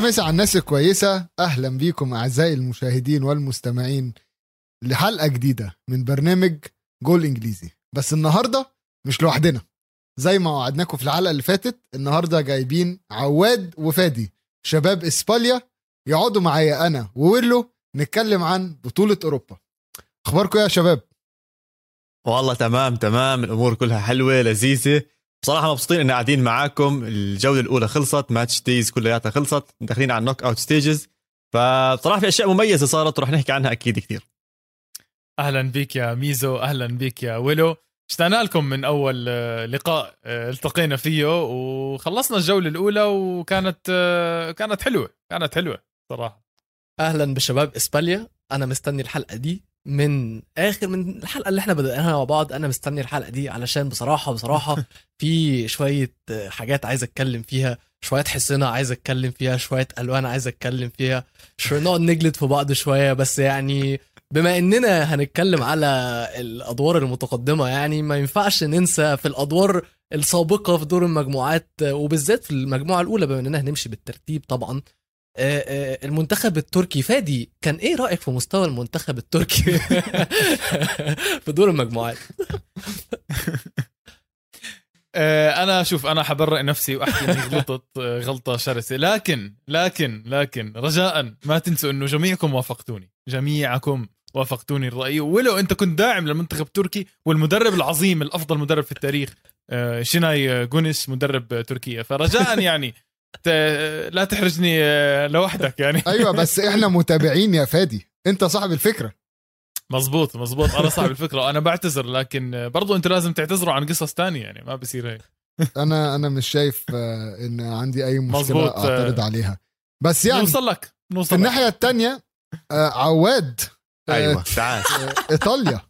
مسا على الناس الكويسة أهلا بيكم أعزائي المشاهدين والمستمعين لحلقة جديدة من برنامج جول إنجليزي. بس النهاردة مش لوحدنا. زي ما وعدناكم في الحلقة اللي فاتت النهاردة جايبين عواد وفادي شباب إسبانيا يقعدوا معايا أنا وويلو نتكلم عن بطولة أوروبا. أخباركم يا شباب؟ والله تمام تمام. الأمور كلها حلوة لذيذة. بصراحة مبسوطين ان قاعدين معاكم. الجولة الأولى خلصت match days كلياتها خلصت. داخلين على ال knockout stages فبصراحة في أشياء مميزة صارت ورح نحكي عنها أكيد كثير. أهلا بك يا ميزو أهلا بك يا ويلو. اشتقنا لكم من أول آه، لقاء آه، التقينا فيه وخلصنا الجولة الأولى وكانت آه، كانت حلوة كانت حلوة صراحة. أهلا بشباب إسبانيا. أنا مستني الحلقة دي. من آخر من الحلقة اللي إحنا بدأناها مع بعض أنا مستني الحلقة دي علشان بصراحة بصراحة في شوية حاجات عايز أتكلم فيها شوية حصنة عايز أتكلم فيها شوية ألوان عايز أتكلم فيها شوية نقعد نجلد في بعض شوية بس يعني بما إننا هنتكلم على الأدوار المتقدمة يعني ما ينفعش ننسى في الأدوار السابقة في دور المجموعات وبالذات في المجموعة الأولى بما إننا هنمشي بالترتيب طبعا المنتخب التركي. فادي كان إيه رأيك في مستوى المنتخب التركي في دور المجموعات؟ آه، أنا شوف أنا حبرئ نفسي وأحكي إني غلطت غلطة شرسة. لكن لكن لكن رجاء ما تنسوا إنه جميعكم وافقتوني. جميعكم وافقتوني الرأي. ولو أنت كنت داعم للمنتخب التركي والمدرب العظيم الأفضل مدرب في التاريخ شناي جونس مدرب تركيا فرجاء يعني لا تحرجني آه، لوحدك يعني. أيوه بس إحنا متابعين يا فادي. أنت صاحب الفكرة. مزبوط مزبوط أنا صاحب الفكرة وأنا بعتذر لكن برضو أنتوا لازم تعتذروا عن قصص تانية يعني ما بصير هيك. أنا أنا مش شايف آه، إن عندي أي مشكلة مزبوط. أعترض عليها. بس يعني نوصل لك نوصل في الناحية الثانية آه، عواد أيوه تعال. إيطاليا.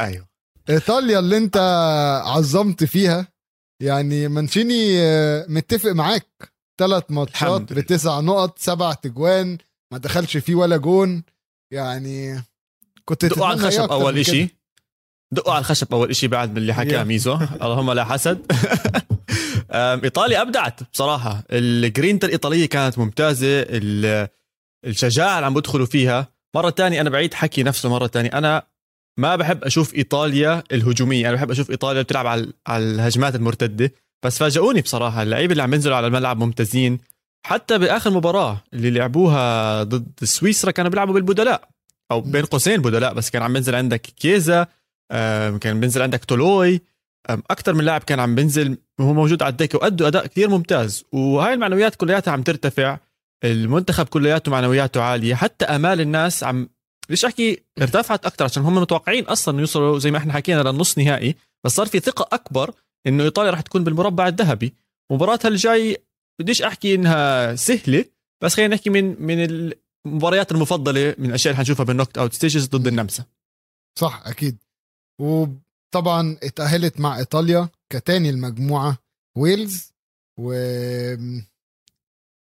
أيوه. إيطاليا اللي أنت عظمت فيها يعني منشيني متفق معاك. ثلاث ماتشات بتسع نقط سبع تجوان ما دخلش فيه ولا جون. يعني كنت دقوا على الخشب أول شيء دقوا على الخشب أول شيء بعد من اللي حكاه ميزو اللهم لا حسد. إيطاليا أبدعت بصراحة. الجرينتا الإيطالية كانت ممتازة. الشجاعة اللي عم بدخلوا فيها. مرة تانية أنا بعيد حكي نفسه مرة تانية. أنا ما بحب أشوف إيطاليا الهجومية. أنا بحب أشوف إيطاليا بتلعب على على الهجمات المرتدة. بس فاجئوني بصراحة اللعيبة اللي عم بينزلوا على الملعب ممتازين. حتى بآخر مباراة اللي لعبوها ضد سويسرا كانوا بيلعبوا بالبدلاء. أو بين قوسين بدلاء بس كان عم بينزل عندك كيزا كان بينزل عندك تولوي. أكثر من لاعب كان عم بينزل وهو موجود على الدكة وأدوا أداء كثير ممتاز. وهاي المعنويات كلياتها عم ترتفع. المنتخب كلياته معنوياته عالية. حتى آمال الناس عم ليش أحكي ارتفعت أكثر عشان هم متوقعين أصلا يوصلوا زي ما إحنا حكينا للنص نهائي بس صار في ثقة أكبر إنه إيطاليا راح تكون بالمربع الذهبي. مباراتها الجاي بديش أحكي إنها سهلة بس خلينا نحكي من من المباريات المفضلة من الأشياء اللي حنشوفها بال knockout stages ضد النمسا. صح أكيد. وطبعا اتأهلت مع إيطاليا كتاني المجموعة ويلز و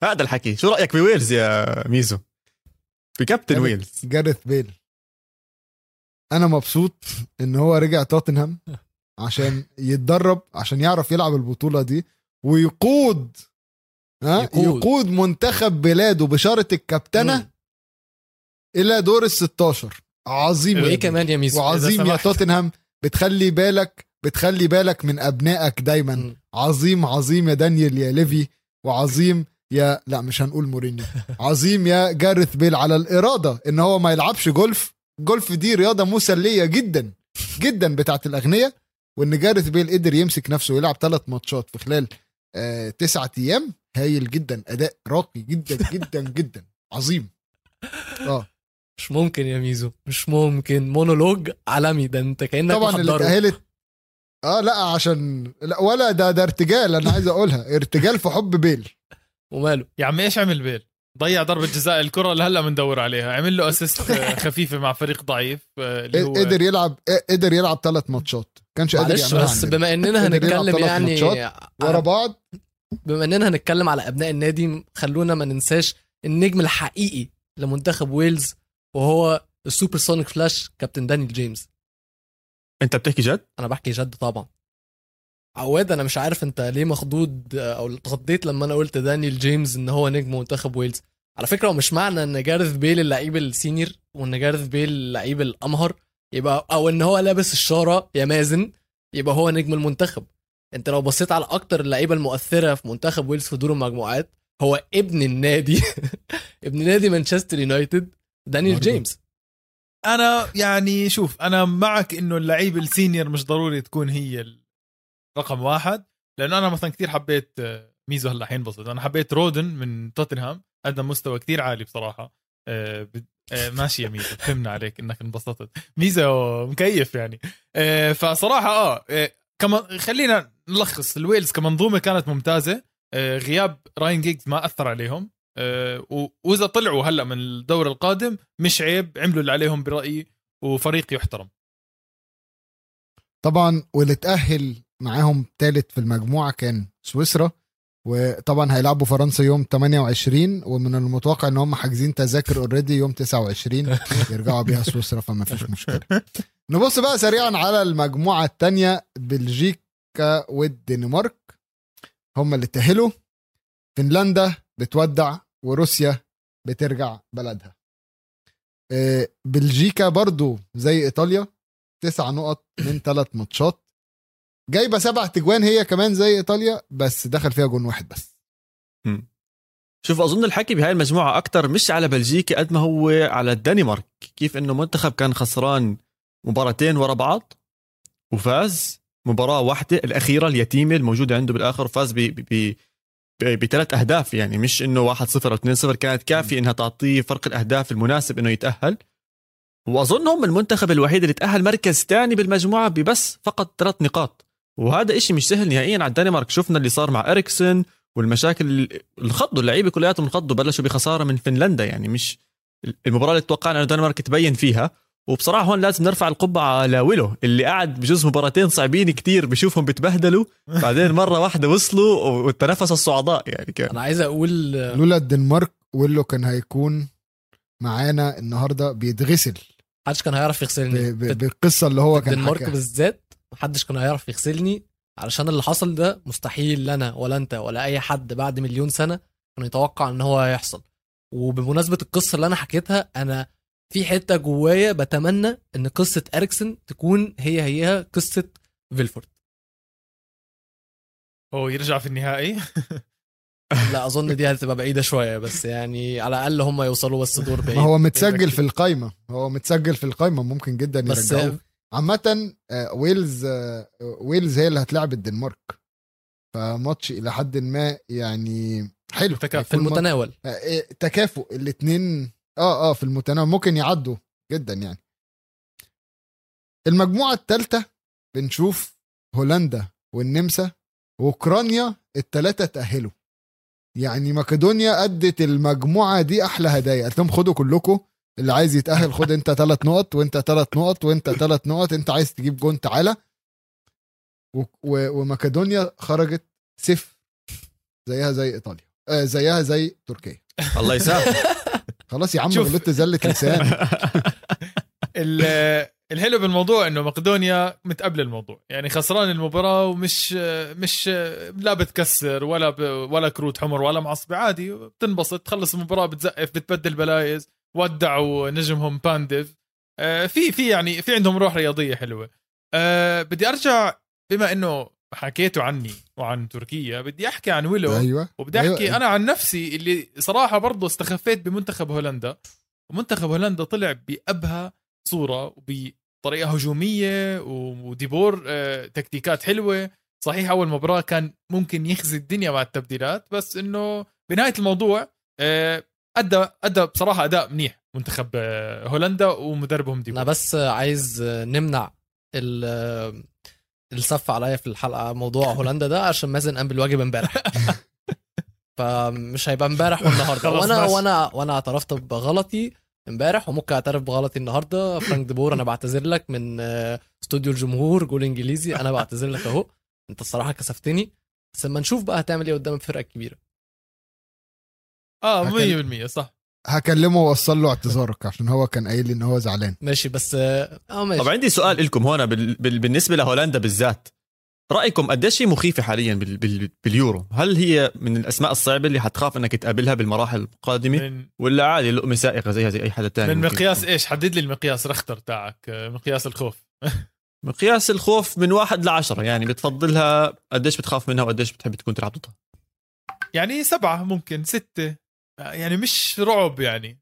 هذا الحكي. شو رأيك بويلز يا ميزو؟ بكابتن ويلز. جاريث بيل. أنا مبسوط إن هو رجع توتنهام. عشان يتدرب عشان يعرف يلعب البطولة دي ويقود ها؟ يقود, يقود منتخب بلاده بشارة الكابتنة مم. إلى دور ال 16 عظيم. وإيه كمان يا ميزو وعظيم يا توتنهام. بتخلي بالك بتخلي بالك من أبنائك دايما. مم. عظيم عظيم يا دانيال يا ليفي وعظيم يا لا مش هنقول مورينيو. عظيم يا جارث بيل على الإرادة إن هو ما يلعبش جولف. جولف دي رياضة مسلية جدا جدا بتاعت الاغنياء وإن جارث بيل قدر يمسك نفسه ويلعب ثلاث ماتشات في خلال آه تسعة أيام هايل جدا أداء راقي جدا جدا جدا عظيم. آه. مش ممكن يا ميزو مش ممكن. مونولوج عالمي ده أنت كأنك طبعا اللي اتأهلت. آه لا عشان لا ولا ده ده ارتجال أنا عايز أقولها ارتجال في حب بيل. وماله؟ يا عم إيش عمل بيل؟ ضيع ضربة جزاء الكرة اللي هلا بندور عليها. عمل له assist خفيفة مع فريق ضعيف آه، اللي هو قدر يلعب قدر يلعب ثلاث ماتشات. كانش قادر يعملها بس بما إننا هنتكلم يعني ورا بعض. بما إننا هنتكلم على أبناء النادي خلونا ما ننساش النجم الحقيقي لمنتخب ويلز وهو ال super sonic flash كابتن دانيال جيمس. أنت بتحكي جد؟ أنا بحكي جد طبعا. عواد أنا مش عارف أنت ليه مخضوض أو اتخضيت لما أنا قلت دانيال جيمس إن هو نجم منتخب ويلز. على فكرة ومش معنى إن جارث بيل اللعيب ال senior وإن جارث بيل اللعيب الأمهر يبقى أو إن هو لابس الشارة يا مازن يبقى هو نجم المنتخب. أنت لو بصيت على أكتر اللعيبة المؤثرة في منتخب ويلز في دور المجموعات هو ابن النادي. ابن نادي مانشستر يونايتد دانيال جيمس أنا يعني شوف أنا معك إنه اللعيب ال senior مش ضروري تكون هي رقم واحد لأنه أنا مثلا كثير حبيت آه، ميزو هلا حينبسط أنا حبيت رودن من توتنهام قدم مستوى كثير عالي بصراحة. آه، آه، ماشي يا ميزو فهمنا عليك إنك انبسطت. ميزو مكيف يعني. فصراحة آه كمان خلينا نلخص. الويلز كمنظومة كانت ممتازة. غياب راين جيجز ما أثر عليهم. وإذا طلعوا هلأ من الدور القادم مش عيب عملوا اللي عليهم برأيي وفريق يحترم. طبعا واللي تأهل معاهم ثالث في المجموعة كان سويسرا وطبعا هيلعبوا فرنسا يوم 28 ومن المتوقع إن هم حاجزين تذاكر اوريدي يوم 29 يرجعوا بيها سويسرا فما فيش مشكلة. نبص بقى سريعا على المجموعة الثانية بلجيكا والدنمارك. هم اللي تاهلوا فنلندا بتودع وروسيا بترجع بلدها. آه، بلجيكا برضو زي إيطاليا تسع نقط من ثلاث ماتشات. جايبة سبع تجوان هي كمان زي إيطاليا بس دخل فيها جون واحد بس. شوف أظن الحكي بهاي المجموعة أكثر مش على بلجيكا قد ما هو على الدنمارك. كيف إنه منتخب كان خسران مباراتين ورا بعض وفاز مباراة واحدة الأخيرة اليتيمة الموجودة عنده بالآخر وفاز ب ب بثلاث أهداف. يعني مش إنه 1 0 أو 2 0 كانت كافيه إنها تعطيه فرق الأهداف المناسب إنه يتأهل. واظن هم المنتخب الوحيد اللي تأهل مركز ثاني بالمجموعة ببس فقط ثلاث نقاط. وهذا إشي مش سهل نهائيا على الدنمارك. شفنا اللي صار مع اريكسن والمشاكل اللي خضوا اللعيبة كلياتهم انخضوا بلشوا بخسارة من فنلندا. يعني مش المباراة اللي توقعنا انه الدنمارك تبين فيها. وبصراحة هون لازم نرفع القبعة لويلو اللي قاعد بجوز مباراتين صعبين كتير بشوفهم بتبهدلوا بعدين مرة واحدة وصلوا وتنفسوا الصعداء. يعني كان أنا عايز أقول لولا الدنمارك ويلو كان هيكون معانا النهارده بيتغسل. محدش كان هيعرف يغسلني. بالقصة اللي هو كان الدنمارك بالذات. محدش كان هيعرف يغسلني. علشان اللي حصل ده مستحيل لنا ولا أنت ولا أي حد بعد مليون سنة كان يتوقع إن هو هيحصل. وبمناسبة القصة اللي أنا حكيتها أنا في حتة جوايا بتمنى إن قصة اريكسن تكون هي هي قصة فيلفورد. هو يرجع في النهائي؟ لا أظن دي هتبقى بعيدة شوية بس يعني على الأقل هم يوصلوا بس دور بعيد. هو متسجل في القايمة. هو متسجل في القايمة ممكن جدا بس عامة آه، ويلز آه، ويلز هي اللي هتلعب الدنمارك. فماتش إلى حد ما يعني حلو. في المتناول. آه، تكافؤ. الاثنين آه آه في المتناول ممكن يعدوا جدا يعني. المجموعة الثالثة بنشوف هولندا والنمسا وأوكرانيا الثلاثة تأهلوا. يعني مقدونيا أدت المجموعة دي أحلى هدايا. قالت لهم خدوا كلكم اللي عايز يتأهل خد انت ثلاث نقط وانت ثلاث نقط وانت ثلاث نقط انت عايز تجيب جون تعالى. ومقدونيا خرجت صفر زيها زي إيطاليا آه زيها زي تركيا. الله يسامحك. خلاص يا عم غلطت زلة لسان. الحلو بالموضوع إنه مقدونيا متقبل الموضوع. يعني خسران المباراة ومش مش لا بتكسر ولا ب ولا كروت حمر ولا معصبه عادي بتنبسط تخلص المباراة بتزقف بتبدل بلايز. ودعوا نجمهم بانديف آه في في يعني في عندهم روح رياضية حلوة. آه بدي أرجع بما إنه حكيتوا عني وعن تركيا بدي أحكي عن ويلو. أيوة. وبدي أحكي أيوة. أنا عن نفسي اللي صراحة برضه استخفيت بمنتخب هولندا. ومنتخب هولندا طلع بأبهى صورة وبطريقة هجومية وديبور آه تكتيكات حلوة. صحيح أول مباراة كان ممكن يخزي الدنيا مع التبديلات بس إنه بنهاية الموضوع ادى أدى بصراحة أداء منيح منتخب آه، هولندا ومدربهم دي أنا بس عايز نمنع الصف عليا في الحلقة موضوع هولندا ده عشان مازن قام بالواجب امبارح. فمش هيبقى امبارح والنهارده وأنا وأنا وأنا اعترفت بغلطي امبارح وممكن اعترف بغلطي النهارده. فرانك ديبور أنا بعتذر لك من آه، استوديو الجمهور جول انجليزي أنا بعتذر لك أهو. أنت الصراحة كسفتني. بس لما نشوف بقى هتعمل إيه قدام الفرقة الكبيرة. آه 100% صح. هكلمه وأوصل له اعتذارك عشان هو كان قايل لي إن هو زعلان. ماشي بس آه ماشي. طب عندي سؤال لكم هون بال... بال... بالنسبة لهولندا بالذات. رأيكم قديش هي مخيفة حاليا بال... بال... باليورو؟ هل هي من الأسماء الصعبة اللي حتخاف إنك تقابلها بالمراحل القادمة؟ من, ولا عادي لقمة سائغه زيها زي أي حدا تاني من مقياس؟ إيش؟ حدد لي المقياس رختر تاعك آه، مقياس الخوف. مقياس الخوف من واحد لعشرة يعني بتفضلها قديش بتخاف منها وقديش بتحب تكون تلعب ضدها؟ يعني سبعة ممكن ستة. آه، يعني مش رعب يعني.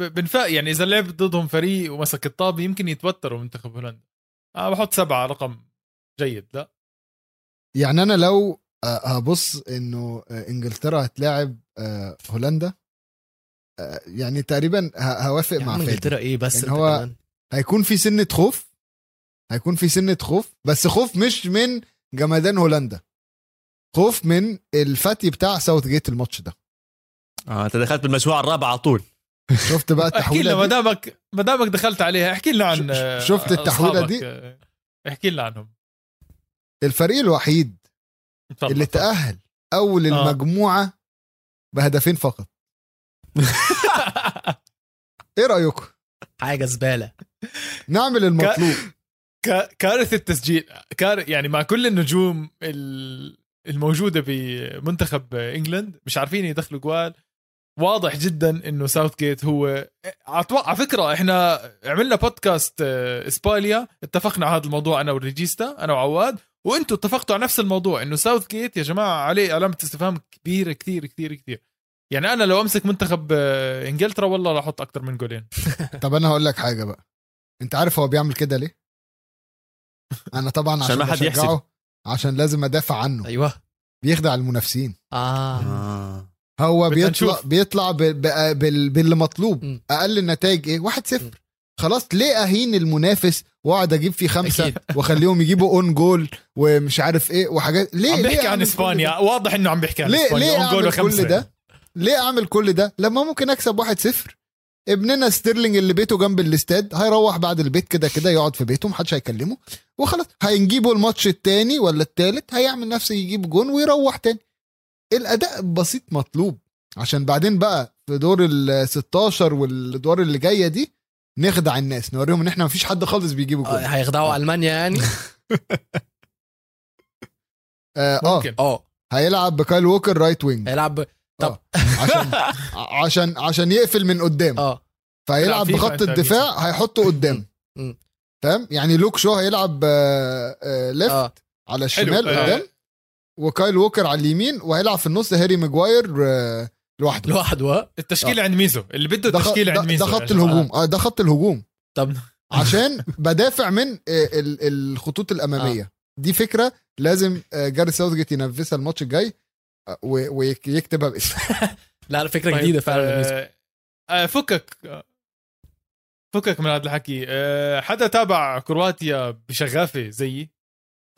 بنفاق يعني إذا لعب ضدهم فريق ومسك الطابة يمكن يتوتروا منتخب هولندا. أنا بحط سبعة رقم جيد لا. يعني أنا لو هبص إنه إنجلترا هتلاعب آه، هولندا آه، يعني تقريبا هوافق مع إنجلترا إيه بس إن أنت هو- هيكون في سنة خوف هيكون في سنة خوف بس خوف مش من جمدان هولندا. خوف من الفتي بتاع ساوث جيت الماتش ده. آه انت دخلت بالمجموعة الرابعة على طول. شفت بقى احكي لنا ما التحويلة دامك ما دامك دخلت عليها. احكي لنا عن آه، شفت التحويلة أصحابك، دي؟ آه، احكي لنا عنهم. الفريق الوحيد اللي. تأهل أول آه. المجموعة بهدفين فقط. إيه رايكم حاجة زبالة. نعمل المطلوب. كا- كارثة تسجيل كار يعني مع كل النجوم ال- الموجودة بمنتخب England مش عارفين يدخلوا جوال. واضح جدا إنه ساوث جيت هو أتوقع- على فكرة إحنا عملنا بودكاست آه، اسبانيا اتفقنا على هذا الموضوع أنا والريجيستا أنا وعواد وأنتم اتفقتوا على نفس الموضوع إنه ساوث جيت يا جماعة عليه علامة استفهام كبيرة كثير كثير كثير. يعني أنا لو أمسك منتخب آه، إنجلترا والله راح أحط أكثر من جولين. طب أنا هقول لك حاجة بقى. أنت عارف هو بيعمل كده ليه؟ أنا طبعا عشان عشان ما حد يحسب. عشان لازم أدافع عنه. أيوه. بيخدع المنافسين. آه. آه. هو بيطلع. بيطلع باللي مطلوب. أقل النتائج إيه 1 م. 0 خلاص ليه أهين المنافس وأقعد أجيب فيه خمسة أكيد. وأخليهم يجيبوا اون جول ومش عارف إيه وحاجات ليه عم ليه بيحكي عن أعمل كل اسبانيا؟ واضح إنه عم بيحكي عن ليه إسبانيا ليه own goal وخمسة. كل ده ليه أعمل كل ده لما ممكن أكسب 1 0 ابننا ستيرلينج اللي بيته جنب الاستاد هيروح بعد البيت كده كده يقعد في بيته محدش هيكلمه وخلاص هينجيبوا الماتش التاني ولا التالت هيعمل نفسه يجيب جون ويروح تاني الأداء بسيط مطلوب. عشان بعدين بقى في دور ال 16 والادوار اللي جاية دي نخدع الناس نوريهم إن إحنا مفيش حد خالص بيجيب آه، جون هيخدعوا ألمانيا يعني؟ آه آه، آه. هيلعب بكايل ووكر right wing. هيلعب عشان عشان عشان يقفل من قدام. آه. فهيلعب بخط الدفاع هيحطه قدام. مم. فاهم؟ يعني لوك شو هيلعب آه، آه، left على الشمال آه، قدام. وكايل ووكر على اليمين وهيلعب في النص هاري ماجواير آه، لوحده. لوحده التشكيله عند ميزو. اللي بده ده خ- التشكيله ده- عند ميزو. ده خط. الهجوم. آه ده خط الهجوم. طب عشان بدافع من آه، ال- الخطوط الأمامية. دي فكرة لازم آه، جاريث ساوثجيت ينفذها الماتش الجاي آه، ويكتبها باسمه. لا فكرة طيب، جديدة فعلا آه آه فكك آه، فكك من هذا الحكي. آه حدا تابع كرواتيا بشغافة زيي؟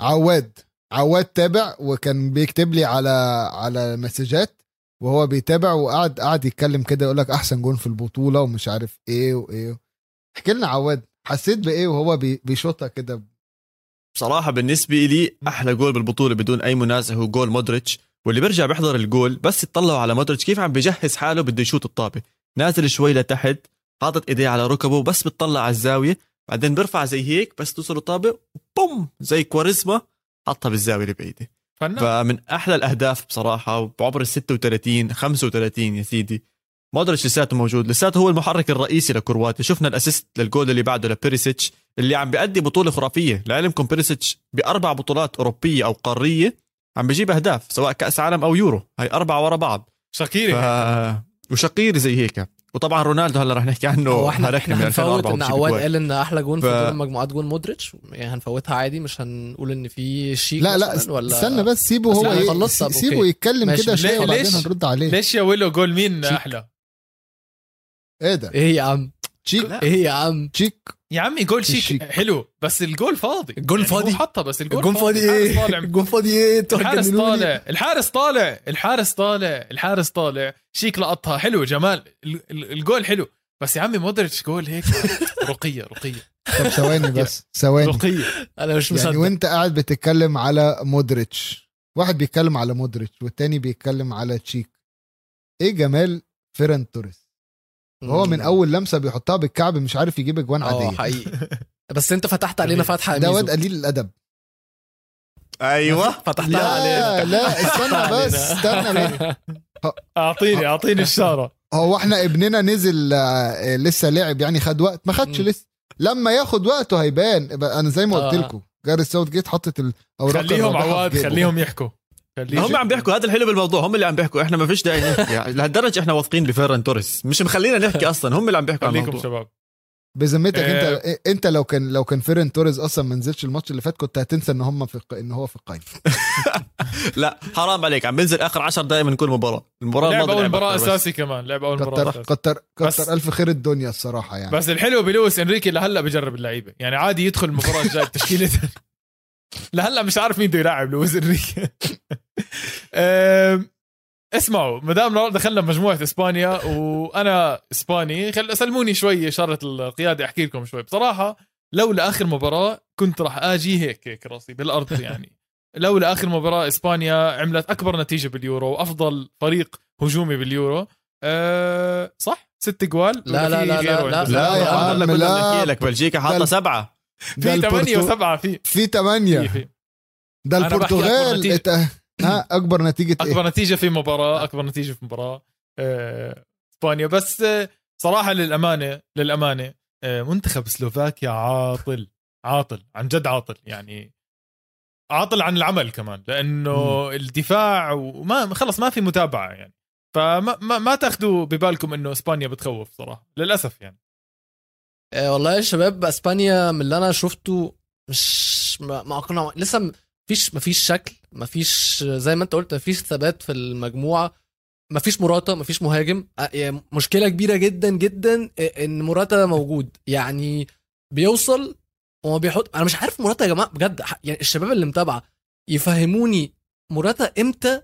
عواد. عواد تابع وكان بيكتب لي على على مسجات وهو بيتابع وقعد قعد يتكلم كده يقول لك أحسن جون في البطولة ومش عارف إيه وإيه. احكي لنا عواد حسيت بإيه وهو بي- بيشوطها كده؟ بصراحة بالنسبة لي أحلى جول بالبطولة بدون أي منازع هو جول مودريتش واللي بيرجع بيحضر الجول بس يطلعوا على مودريتش كيف عم بيجهز حاله بده يشوط الطابة. نازل شوي لتحت حاطط إيديه على ركبه بس بتطلع على الزاوية بعدين بيرفع زي هيك بس توصل الطابه بوم! زي كواريزما حطها بالزاوية اللي بعيدة. فنان. فمن أحلى الأهداف بصراحة بعمر ال 36 35 يا سيدي. مودريتش لساته موجود. لساته هو المحرك الرئيسي لكرواتيا. شفنا ال assist للجول اللي بعده لبيريسيتش اللي عم بيأدي بطولة خرافية. لعلمكم بيريسيتش بأربع بطولات أوروبية أو قارية عم بيجيب أهداف سواء كأس عالم أو يورو. هاي أربعة ورا بعض. شاكيري ف... وشقيري زي هيك. وطبعا رونالدو هلا رح نحكي عنه إحنا إحنا هنفوت 2004 إن عواد. قال إن أحلى جون ف- في دور المجموعات جون مودريتش يعني هنفوتها عادي مش هنقول إن في شيك لا لا ولا استنى بس سيبه هو ي- سيبه أوكي. يتكلم. كده شوية وبعدين ليش؟ هنرد عليه ليش يا ويلو جول مين. أحلى إيه ده إيه يا عم تشيك. إيه يا عم؟ تشيك. يا عمي جول شيك, شيك. حلو. بس الجول فاضي. الجول يعني فاضي؟ هو حطها بس الجول, الجون فاضي. الحارس إيه؟ طالع. الجون فاضي إيه؟ الحارس. طالع. الحارس طالع. الحارس طالع. الحارس طالع. شيك لقطها. حلو جمال. ال- ال- الجول حلو. بس يا عمي مودريتش جول هيك. رقية رقية. طب ثواني بس. ثواني. رقية. أنا مش يعني مصدق. وأنت قاعد بتتكلم على مودريتش. واحد بيتكلم على مودريتش والتاني بيتكلم على تشيك. إيه جمال فيران توريس؟ هو من أول لمسة بيحطها بالكعب مش عارف يجيب أجوان آه عادية. حقيقي. بس أنت فتحت علينا فتحة ده. واد قليل الأدب. أيوه. فتحتها عليه لا لا استنى بس استنى بس. أعطيني أعطيني الشارة. هو إحنا ابننا نزل آه، لسه لعب يعني خد وقت. ما خدش. لسه. لما ياخد وقته هيبان. أنا زي ما قلت آه. لكم جاريث ساوثجيت حطت الاوراق خليهم عواد. خليهم يحكوا. هم عم بيحكوا هذا الحلو بالموضوع هم اللي عم بيحكوا إحنا ما فيش داعي. نحكي يعني لهالدرجة إحنا واثقين بفيران توريس. مش مخلينا نحكي أصلا هم اللي عم بيحكوا عن الموضوع. شباب. بذمتك آه. انت أنت لو كان لو كان فيران توريز أصلا ما نزلش الماتش اللي فات كنت هتنسى ان هم في ان هو في القايمة. لا حرام عليك. عم بنزل آخر 10 دقائق من كل مباراة. المباراة لعب أول مباراة. أساسي كمان لعب أول مباراة كتر أساسي. كتر بس- كتر ألف خير الدنيا الصراحة يعني. بس الحلو بلويس إنريكي لهلا بجرب اللعيبة. يعني عادي يدخل المباراة الجاية بتشكيلة. لهلا مش عارف مين بده يلعب لويس إنريكي. اسمعوا ما دام دخلنا بمجموعه إسبانيا وأنا إسباني. خل سلموني شوي شاره القيادة أحكي لكم شوي. بصراحة لولا اخر مباراة كنت راح آجي هيك هيك راسي بالأرض يعني. لولا اخر مباراة إسبانيا عملت أكبر نتيجة باليورو وأفضل فريق هجومي باليورو أه صح؟ ست جوال؟ لا، لا، لا، لا، لا. لا يا عم، كنا لا. بنحكي لك بلجيكا حاطة سبعة. في 8 البرتو- و7 في. في في 8 في ده البرتغال ها أكبر نتيجة إيه؟ أكبر نتيجة في مباراة أكبر نتيجة في مباراة آه، إسبانيا. بس آه، صراحة للأمانة للأمانة آه، منتخب سلوفاكيا عاطل عاطل عن جد عاطل يعني عاطل عن العمل كمان لأنه الدفاع وما خلص ما في متابعة يعني. فما ما, ما تاخذوا ببالكم إنه إسبانيا بتخوف صراحة للأسف يعني. والله يا شباب إسبانيا من اللي أنا شفته مش ما ما أقنع لسه م- مفيش شكل مفيش زي ما انت قلت مفيش ثبات في المجموعة مفيش مراتا مفيش مهاجم. مشكلة كبيرة جدا جدا إن مراتا موجود. يعني بيوصل وما بيحط أنا مش عارف مراتا يا جماعة بجد يعني الشباب اللي متابعة يفهموني مراتا إمتى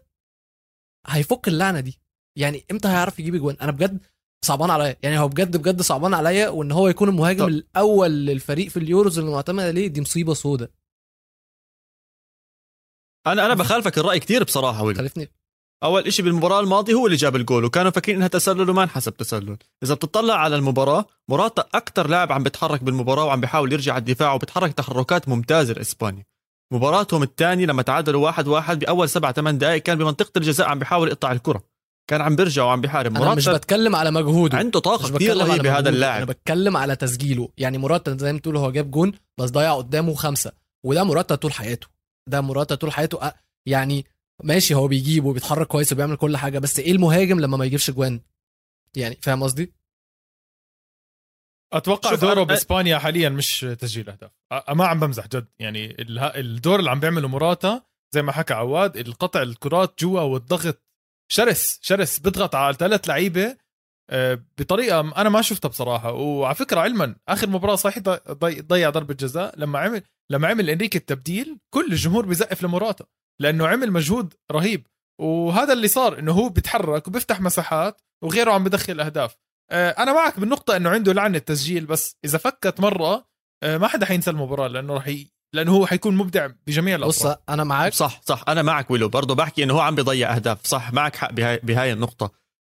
هيفك اللعنة دي؟ يعني إمتى هيعرف يجيب اجوان أنا بجد صعبان عليا. يعني هو بجد بجد صعبان عليا وإن هو يكون المهاجم طب. الأول للفريق في اليوروز اللي معتمد عليه دي مصيبة سودة. أنا أنا بخالفك الرأي كثير بصراحة ويل خلفني أول إشي بالمباراة الماضية هو اللي جاب الجول وكانوا فاكرين إنها تسلل وما انحسب تسلل. إذا بتطلع على المباراة مراتا أكثر لاعب عم بيتحرك بالمباراة وعم بيحاول يرجع على الدفاع وبيتحرك تحركات ممتازة لإسبانيا. مباراتهم الثانية لما تعادلوا واحد واحد بأول سبع ثمان دقائق كان بمنطقة الجزاء عم بيحاول يقطع الكرة. كان عم بيرجع وعم بيحارب. أنا مش مراتا بتكلم على مجهوده. عنده طاقة كثير رهيبة هذا مجهوده. أنا اللاعب بتكلم على تسجيله. يعني مراتا زي ما بتقول هو جاب جون بس ضيع قدامه خمسة. وده مراتا طول حياته. ده مراتا طول حياته. أ- يعني ماشي هو بيجيب وبيتحرك كويس وبيعمل كل حاجة بس إيه المهاجم لما ما يجيبش جوان؟ يعني فاهم قصدي؟ أتوقع دوره أنا- بإسبانيا حاليا مش تسجيل أهداف. أ- ما عم بمزح جد. يعني الدور اللي عم بيعمله مراتا زي ما حكى عواد القطع الكرات جوا والضغط شرس شرس بيضغط على ثلاث لعيبة بطريقة أنا ما شفتها بصراحة. وعلى فكرة علما آخر مباراة صحيح ضي- ضي- ضيع ضربة جزاء لما عمل لما عمل إنريكي التبديل كل الجمهور بيزقف لمراتا لأنه عمل مجهود رهيب. وهذا اللي صار إنه هو بيتحرك وبيفتح مساحات وغيره عم بدخل أهداف. آه، أنا معك بالنقطة إنه عنده لعنة تسجيل بس إذا فكت مرة آه، ما حدا حينسى المباراة لأنه راح ي... لأنه هو حيكون مبدع بجميع بص الاطراف أنا معاك صح صح. أنا معك ويلو. برضه بحكي إنه هو عم بيضيع أهداف. صح معك حق بهاي, بهاي النقطة.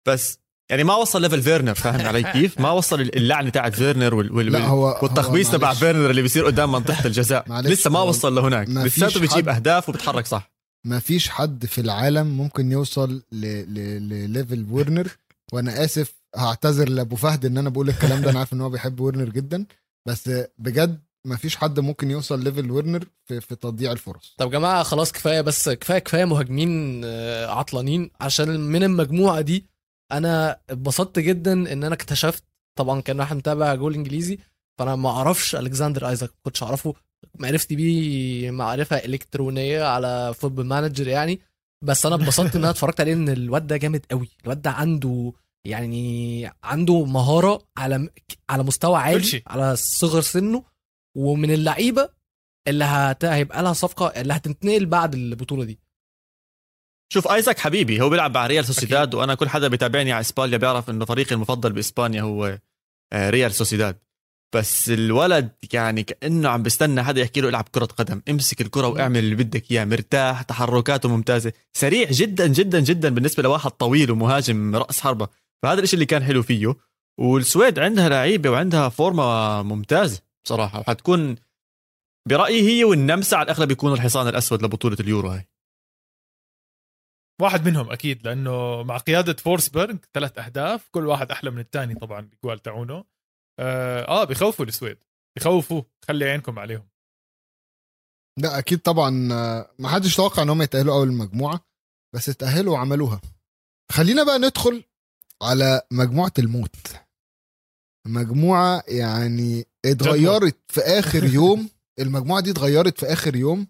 بس يعني ما وصل level فيرنر فاهم علي كيف؟ ما وصل اللعنه تاعت فيرنر وال, وال, لا هو والتخبيص تبع. فيرنر اللي بيصير قدام منطقة الجزاء. لسه ما وصل لهناك. لساته بيجيب حد- أهداف وبتحرك صح. ما فيش حد في العالم ممكن يوصل ل... ل... لل level ورنر وأنا آسف هعتذر لأبو فهد إن أنا بقول الكلام ده. أنا عارف إن هو بيحب ورنر جدا. بس بجد ما فيش حد ممكن يوصل level ورنر في, في تضييع الفرص. طب جماعة خلاص كفاية بس كفاية كفاية مهاجمين آه، عطلانين. عشان من المجموعة دي أنا اتبسطت جدا ان أنا اكتشفت طبعا كان واحد متابع جول انجليزي فانا ما أعرفش ألكسندر آيزاك ما كنتش اعرفه معرفتي بيه معرفة إلكترونية على Football Manager يعني بس أنا اتبسطت إن أنا اتفرجت عليه إن الواد ده جامد قوي الواد ده عنده يعني عنده مهارة على على مستوى عالي. على صغر سنه ومن اللعيبة اللي هت... هيبقى لها صفقة اللي هتنتقل بعد البطولة دي شوف آيزاك حبيبي هو بيلعب مع ريال سوسيداد وأنا كل حدا بيتابعني على إسبانيا بيعرف إنه فريقي المفضل بإسبانيا هو آه، ريال سوسيداد. بس الولد يعني كأنه عم بيستنى حدا يحكي له العب كرة قدم. امسك الكرة واعمل اللي بدك إياه مرتاح تحركاته ممتازة. سريع جدا جدا جدا بالنسبة لواحد طويل ومهاجم رأس حربة. فهذا الشيء اللي كان حلو فيه. والسويد عندها لعيبة وعندها فورمة ممتازة بصراحة وحتكون برأيي هي والنمسا على الأغلب يكونوا الحصان الأسود لبطولة اليورو هاي. واحد منهم أكيد لأنه مع قيادة فورسبرغ ثلاث أهداف كل واحد أحلى من الثاني طبعا الجوال تاعونه. آه, آه بخوفوا السويد. بخوفوا خلي عينكم عليهم. لا أكيد طبعا ما حدش توقع ان هم يتأهلوا أول المجموعه بس اتأهلوا وعملوها. خلينا بقى ندخل على مجموعة الموت. مجموعة يعني اتغيرت في آخر يوم. المجموعة دي اتغيرت في آخر يوم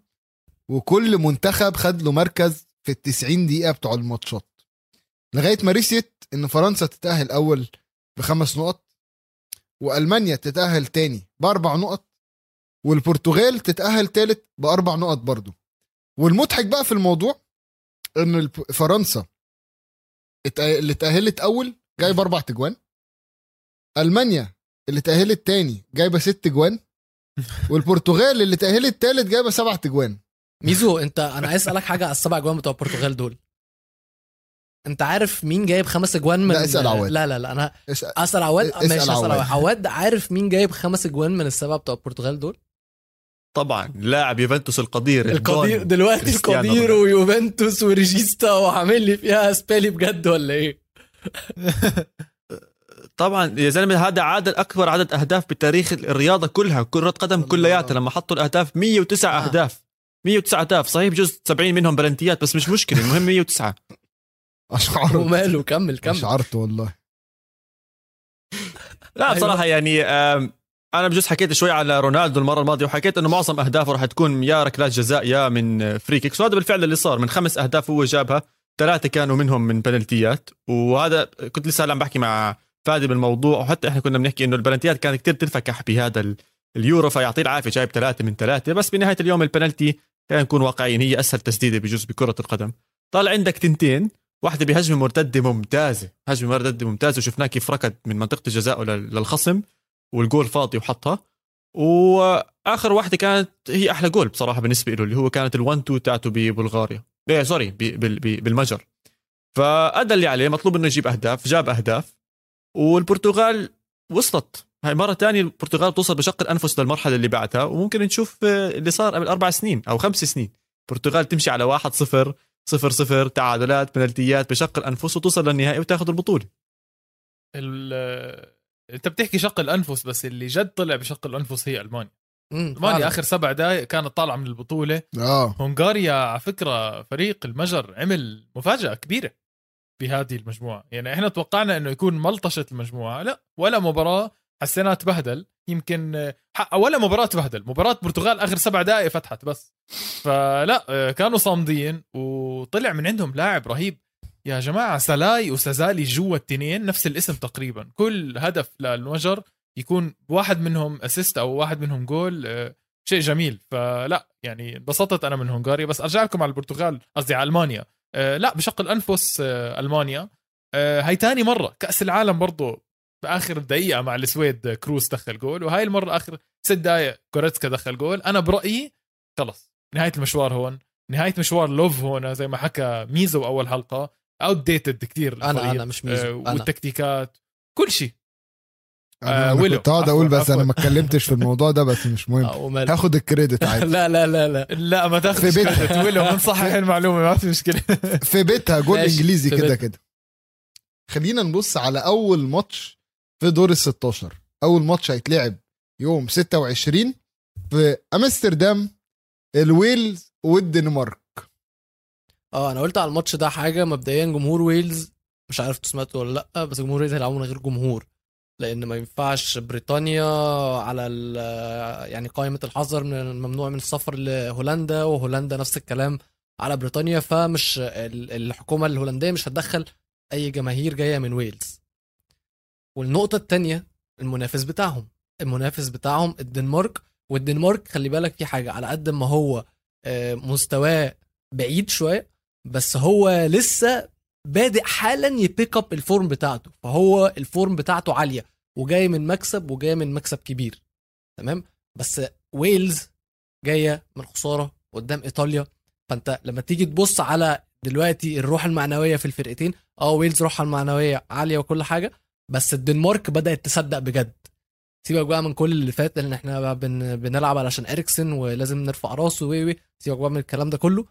وكل منتخب خد له مركز في ال 90 دقيقة بتوع الماتشات لغاية ما رسيت إن فرنسا تتأهل أول بخمس نقط وألمانيا تتأهل تاني بأربع نقط والبرتغال تتأهل تالت بأربع نقط برضو. والمضحك بقى في الموضوع إن فرنسا اللي تأهلت أول جايب أربع تجوان ألمانيا اللي تأهلت تاني جايبة ست جوان والبرتغال اللي تأهلت تالت جايبة سبع تجوان. ميزو انت أنا عايز أسألك حاجة على السبع جوان بتوع البرتغال دول انت عارف مين جايب خمس اجوان من لا اسأل عواد لا لا لا أنا اسأل, أسأل عواد ماشي أسأل عواد. عواد عارف مين جايب خمس اجوان من السبعه بتوع البرتغال دول طبعا لاعب يوفنتوس القدير القدير. دلوقتي القدير. ويوفنتوس وريجيستا وعامل لي فيها سبالي بجد ولا إيه طبعا يا زلمة هذا عدد أكبر عدد أهداف بتاريخ الرياضة كلها كرة قدم. كلياتها لما حطوا الأهداف 109 آه. أهداف 109 اهداف صحيح؟ بجوز 70 منهم بلنتيات بس مش مشكلة المهم 109 أشعرت. وماله كمل كمل. أشعرت والله. لا أيوة. بصراحة يعني أنا بجوز حكيت شوي على رونالدو المرة الماضية وحكيت إنه معظم أهدافه راح تكون يا ركلات جزاء يا من free kicks وهذا بالفعل اللي صار. من خمس أهداف هو جابها ثلاثة كانوا منهم من بلنتيات وهذا كنت لسه هلأ عم بحكي مع فادي بالموضوع وحتى إحنا كنا بنحكي إنه البلنتيات كانت كتير تنفكح بهذا ال- اليورو فيعطيه العافية جايب ثلاثة من ثلاثة. بس بنهاية اليوم البنالتي خلينا نكون واقعيين هي أسهل تسديدة بجوز بكرة القدم. طالع عندك تنتين واحدة بهجمة مرتدة ممتازة هجمة مرتدة ممتازة وشفناه كيف ركض من منطقة الجزاء لل- للخصم والجول فاضي وحطها. وآخر واحدة كانت هي أحلى جول بصراحة بالنسبة له اللي هو كانت ال1 2 تاعته ببلغاريا. إيه sorry بالمجر. فأدى اللي عليه مطلوب إنه يجيب أهداف جاب أهداف والبرتغال وصلت. هاي مرة تانية البرتغال توصل بشق الأنفس للمرحلة اللي بعدها وممكن نشوف آه، اللي صار قبل أربع سنين أو خمس سنين. البرتغال تمشي على واحد صفر صفر صفر تعادلات بنالتيات بشق الأنفس وتوصل للنهائي وتاخذ البطولة. ال- أنت بتحكي شق الأنفس بس اللي جد طلع بشق الأنفس هي ألمانيا. ألمانيا فعلاً. آخر سبع دقائق كانت طالعة من البطولة. آه. هنغاريا على فكرة فريق المجر عمل مفاجأة كبيرة بهذه المجموعة. يعني إحنا توقعنا إنه يكون ملطشة المجموعة لا ولا مباراة حسيناه تبهدل يمكن آه، ولا مباراة تبهدل. مباراة البرتغال آخر سبع دقائق فتحت بس. فلا آه، كانوا صامدين وطلع من عندهم لاعب رهيب. يا جماعة سلاي وسازالي جوا التنين نفس الاسم تقريبا. كل هدف للمجر يكون واحد منهم assist أو واحد منهم جول آه، شيء جميل. فلا يعني انبسطت أنا من هنغاريا. بس أرجع لكم على البرتغال قصدي على ألمانيا. لا بشق الأنفس ألمانيا. هاي تاني مرة. كأس العالم برضو باخر دقيقة مع السويد آه، كروس دخل جول وهاي المرة آخر ست دقائق كوريتسكا دخل جول أنا برأيي خلص نهاية المشوار هون نهاية مشوار لوف هون زي ما حكى ميزو أول حلقة outdated كثير أنا أنا مش ميزو أنا والتكتيكات كل شيء أنا, آه، أنا ويلو. كنت عفواً، أقول بس عفواً. أنا ما اتكلمتش في الموضوع ده بس مش مهم آه،. هاخد ال credit عادي لا لا لا لا لا ما تاخذ في بيتها. credit ويلو بنصحح المعلومة ما في مشكلة في بيتها جول إنجليزي في كده. كده خلينا نبص على أول ماتش في دور ال 16 أول ماتش هيتلعب يوم 26 في أمستردام الويلز والدنمارك. آه أنا قلت على الماتش ده حاجة مبدئيا جمهور ويلز مش عارف سمعتوا ولا لأ بس جمهور ويلز هيلعبوا من غير جمهور لأن ما ينفعش بريطانيا على ال- يعني قائمة الحظر من الممنوع من السفر لهولندا وهولندا نفس الكلام على بريطانيا فمش ال- الحكومة الهولندية مش هتدخل أي جماهير جاية من ويلز. والنقطة الثانية المنافس بتاعهم. المنافس بتاعهم الدنمارك والدنمارك خلي بالك في حاجة على قد ما هو آه، مستواه بعيد شوية بس هو لسه بادئ حالا ي pick up ال form بتاعته. فهو ال form بتاعته عالية وجاي من مكسب وجاي من مكسب كبير. تمام؟ بس ويلز جاية من خسارة قدام إيطاليا. فأنت لما تيجي تبص على دلوقتي الروح المعنوية في الفرقتين آه ويلز روحها المعنوية عالية وكل حاجة بس الدنمارك بدأت تصدق بجد. سيبك بقى من كل اللي فات لأن إحنا بن... بنلعب علشان إريكسن ولازم نرفع راسه وي وي سيبك بقى من الكلام ده كله.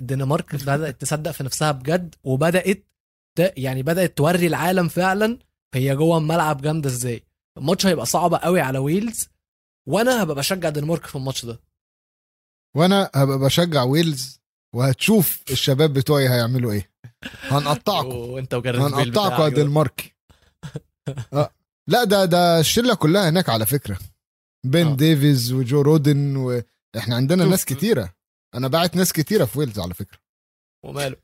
الدنمارك بدأت تصدق في نفسها بجد وبدأت ت... يعني بدأت توري العالم فعلا هي جوه الملعب جامدة إزاي. الماتش هيبقى صعب قوي على ويلز وأنا هبقى بشجع الدنمارك في الماتش ده. وأنا هبقى بشجع ويلز وهتشوف الشباب بتوعي هيعملوا إيه. هنقطعكم. وانت هنقطعكم يا. دنمارك. آه. لا ده ده الشلة كلها هناك على فكرة بين آه. ديفيز وجو رودن وإحنا عندنا. ناس كتيرة أنا باعت ناس كتيرة في ويلز على فكرة وماله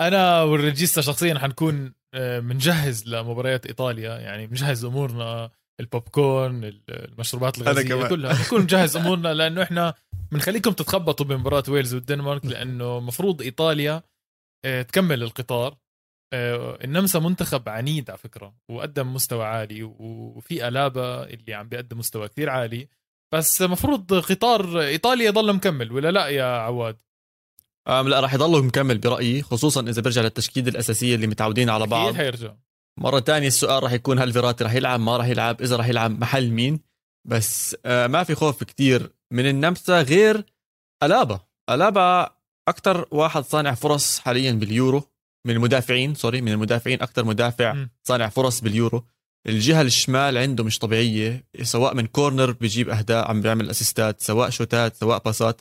أنا والريجيستا شخصيا حنكون آه، بنجهز لمباريات إيطاليا يعني بنجهز أمورنا البوب كورن المشروبات الغازية. كلها بنكون نجهز أمورنا لأنه إحنا بنخليكم تتخبطوا بمباراة ويلز والدنمارك لأنه مفروض إيطاليا آه، تكمل القطار النمسا منتخب عنيد على فكرة وقدم مستوى عالي وفي ألابا اللي عم بيقدم مستوى كثير عالي. بس مفروض قطار إيطاليا يضل مكمل ولا لا يا عواد؟ أم لا راح يضلوا مكمل برأيي خصوصا إذا بيرجع للتشكيلة الأساسية اللي متعودين على بعض. أكيد حيرجع. مرة تانية السؤال راح يكون هل فيراتي راح يلعب ما راح يلعب إذا راح يلعب محل مين؟ بس آه، ما في خوف كتير من النمسا غير ألابا. ألابا أكثر واحد صانع فرص حاليا باليورو. من المدافعين sorry من المدافعين أكثر مدافع. صانع فرص باليورو. الجهة الشمال عنده مش طبيعية سواء من corner بيجيب أهداف عم بيعمل assist ات سواء shot ات سواء باصات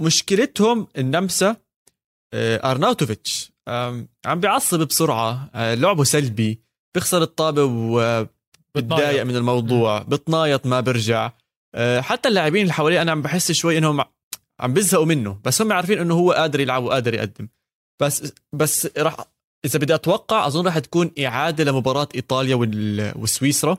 مشكلتهم النمسا آه، أرناوتوفيتش. عم بيعصب بسرعة آه، لعبه سلبي بيخسر الطابة وبتضايق من الموضوع بتنايط ما برجع آه، حتى اللاعبين اللي حواليه أنا عم بحس شوي إنهم عم بيزهقوا منه بس هم عارفين إنه هو قادر يلعب وقادر يقدم. بس بس راح إذا بدي أتوقع أظن راح تكون إعادة لمباراة إيطاليا وال- وسويسرا